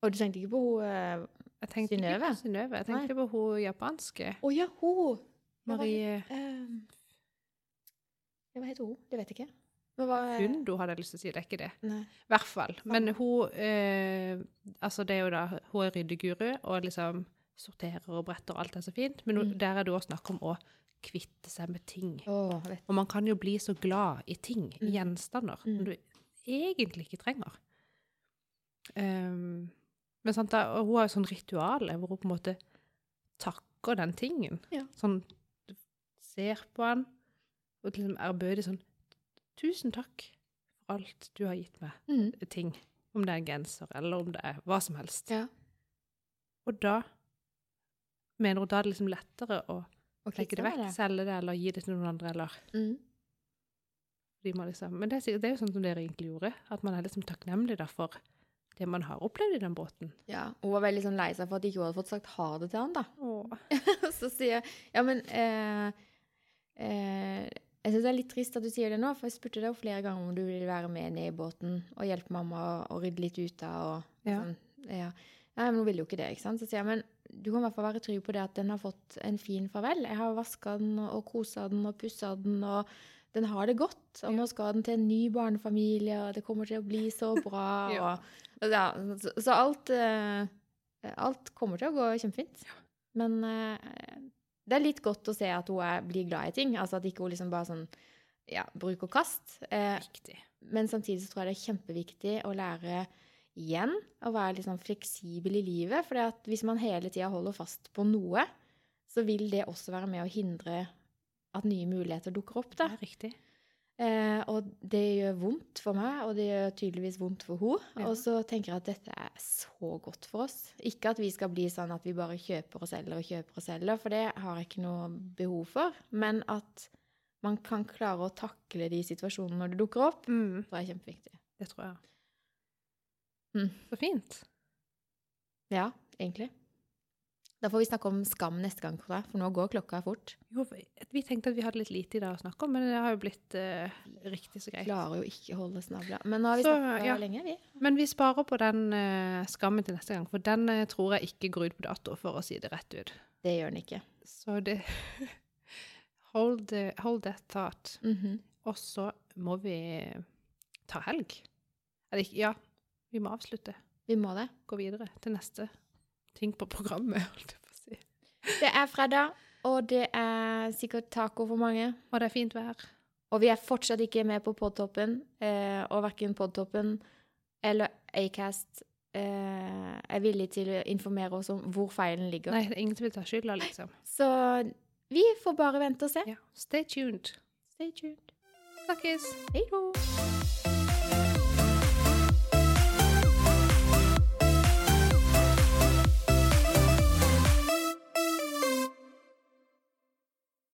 Og du tenkte ikke på hun eh, Jeg tenkte ikke på Synnøve. Jeg tenkte på hun japanske. Å ja, hun! Marie Eh, hva heter hun? Det vet jeg ikke. hun, du hadde jeg lyst til å si. Det er ikke det. I hvert fall. Men hun eh, Altså, det er jo da Hun er ryddeguru og liksom sorterer og bretter, og alt er så fint. Men Mm. der er det òg snakk om å kvitte seg med ting. Oh. Og man kan jo bli så glad i ting, i Mm. gjenstander, Mm. som du egentlig ikke trenger. Um, Men sant, da, og hun har jo sånn ritual hvor hun på en måte takker den tingen. Ja. Sånn, du ser på han, og liksom ærbødig sånn, tusen takk for alt du har gitt meg, Mm. ting. Om det er en genser, eller om det er hva som helst. Ja. Og da mener hun da er det liksom lettere å Og legge det vekk, med selge det, eller gi det til noen andre, eller Mm. de liksom, Men det det er jo sånn som dere egentlig gjorde, at man er liksom takknemlig for det man har opplevd i den båten. Ja, hun var veldig sånn lei seg for at ikke hadde fått sagt ha det til han, da. <laughs> Så sier jeg Ja, men eh, eh, Jeg syns det er litt trist at du sier det nå, for jeg spurte deg jo flere ganger om du ville være med ned i båten og hjelpe mamma å, rydde litt ut av og Ja. sånn. Ja. Nei, men hun ville jo ikke det, ikke sant. Så sier jeg men du kan i hvert fall være trygg på det at den har fått en fin farvel. Jeg har vaska den og kosa den og pussa den, og den har det godt. Og nå skal den til en ny barnefamilie, og det kommer til å bli så <laughs> bra. Ja. og, ja, så, så alt uh, Alt kommer til å gå kjempefint. Men uh, det er litt godt å se at hun er, blir glad i ting. Altså at ikke hun liksom bare sånn ja, bruk og kast. Uh, men samtidig så tror jeg det er kjempeviktig å lære igjen å være litt sånn fleksibel i livet. For hvis man hele tida holder fast på noe, så vil det også være med å hindre at nye muligheter dukker opp. Det er riktig. Eh, og det gjør vondt for meg, og det gjør tydeligvis vondt for henne. Ja. Og så tenker jeg at dette er så godt for oss. Ikke at vi skal bli sånn at vi bare kjøper og selger og kjøper og selger, for det har jeg ikke noe behov for. Men at man kan klare å takle de situasjonene når det dukker opp, Mm, tror jeg er kjempeviktig. det tror jeg. Mm. Så fint. Ja, egentlig. Da får vi snakke om skam neste gang, jeg, for nå går klokka fort. Jo, vi tenkte at vi hadde litt lite i dag å snakke om, men det har jo blitt uh, riktig så greit. Klarer jo ikke å holde snabla. Men nå har vi snakka ja. lenge, vi. Men vi sparer på den uh, skammen til neste gang, for den uh, tror jeg ikke går ut på dato, for å si det rett ut. Det gjør den ikke. Så det <laughs> hold, hold that thought. Mhm. Og så må vi ta helg. Eller ikke Ja, vi må avslutte. Vi må det. Gå videre til neste ting på programmet, <laughs> holdt jeg på å si. Det er fredag, og det er sikkert taco for mange. Og det er fint vær. Og vi er fortsatt ikke med på Podtoppen, eh, og verken Podtoppen eller Acast eh, er villig til å informere oss om hvor feilen ligger. Nei, det er ingen som vil ta skylda, liksom. Så vi får bare vente og se. Ja. Stay tuned. Stay tuned. Snakkes! Hei då!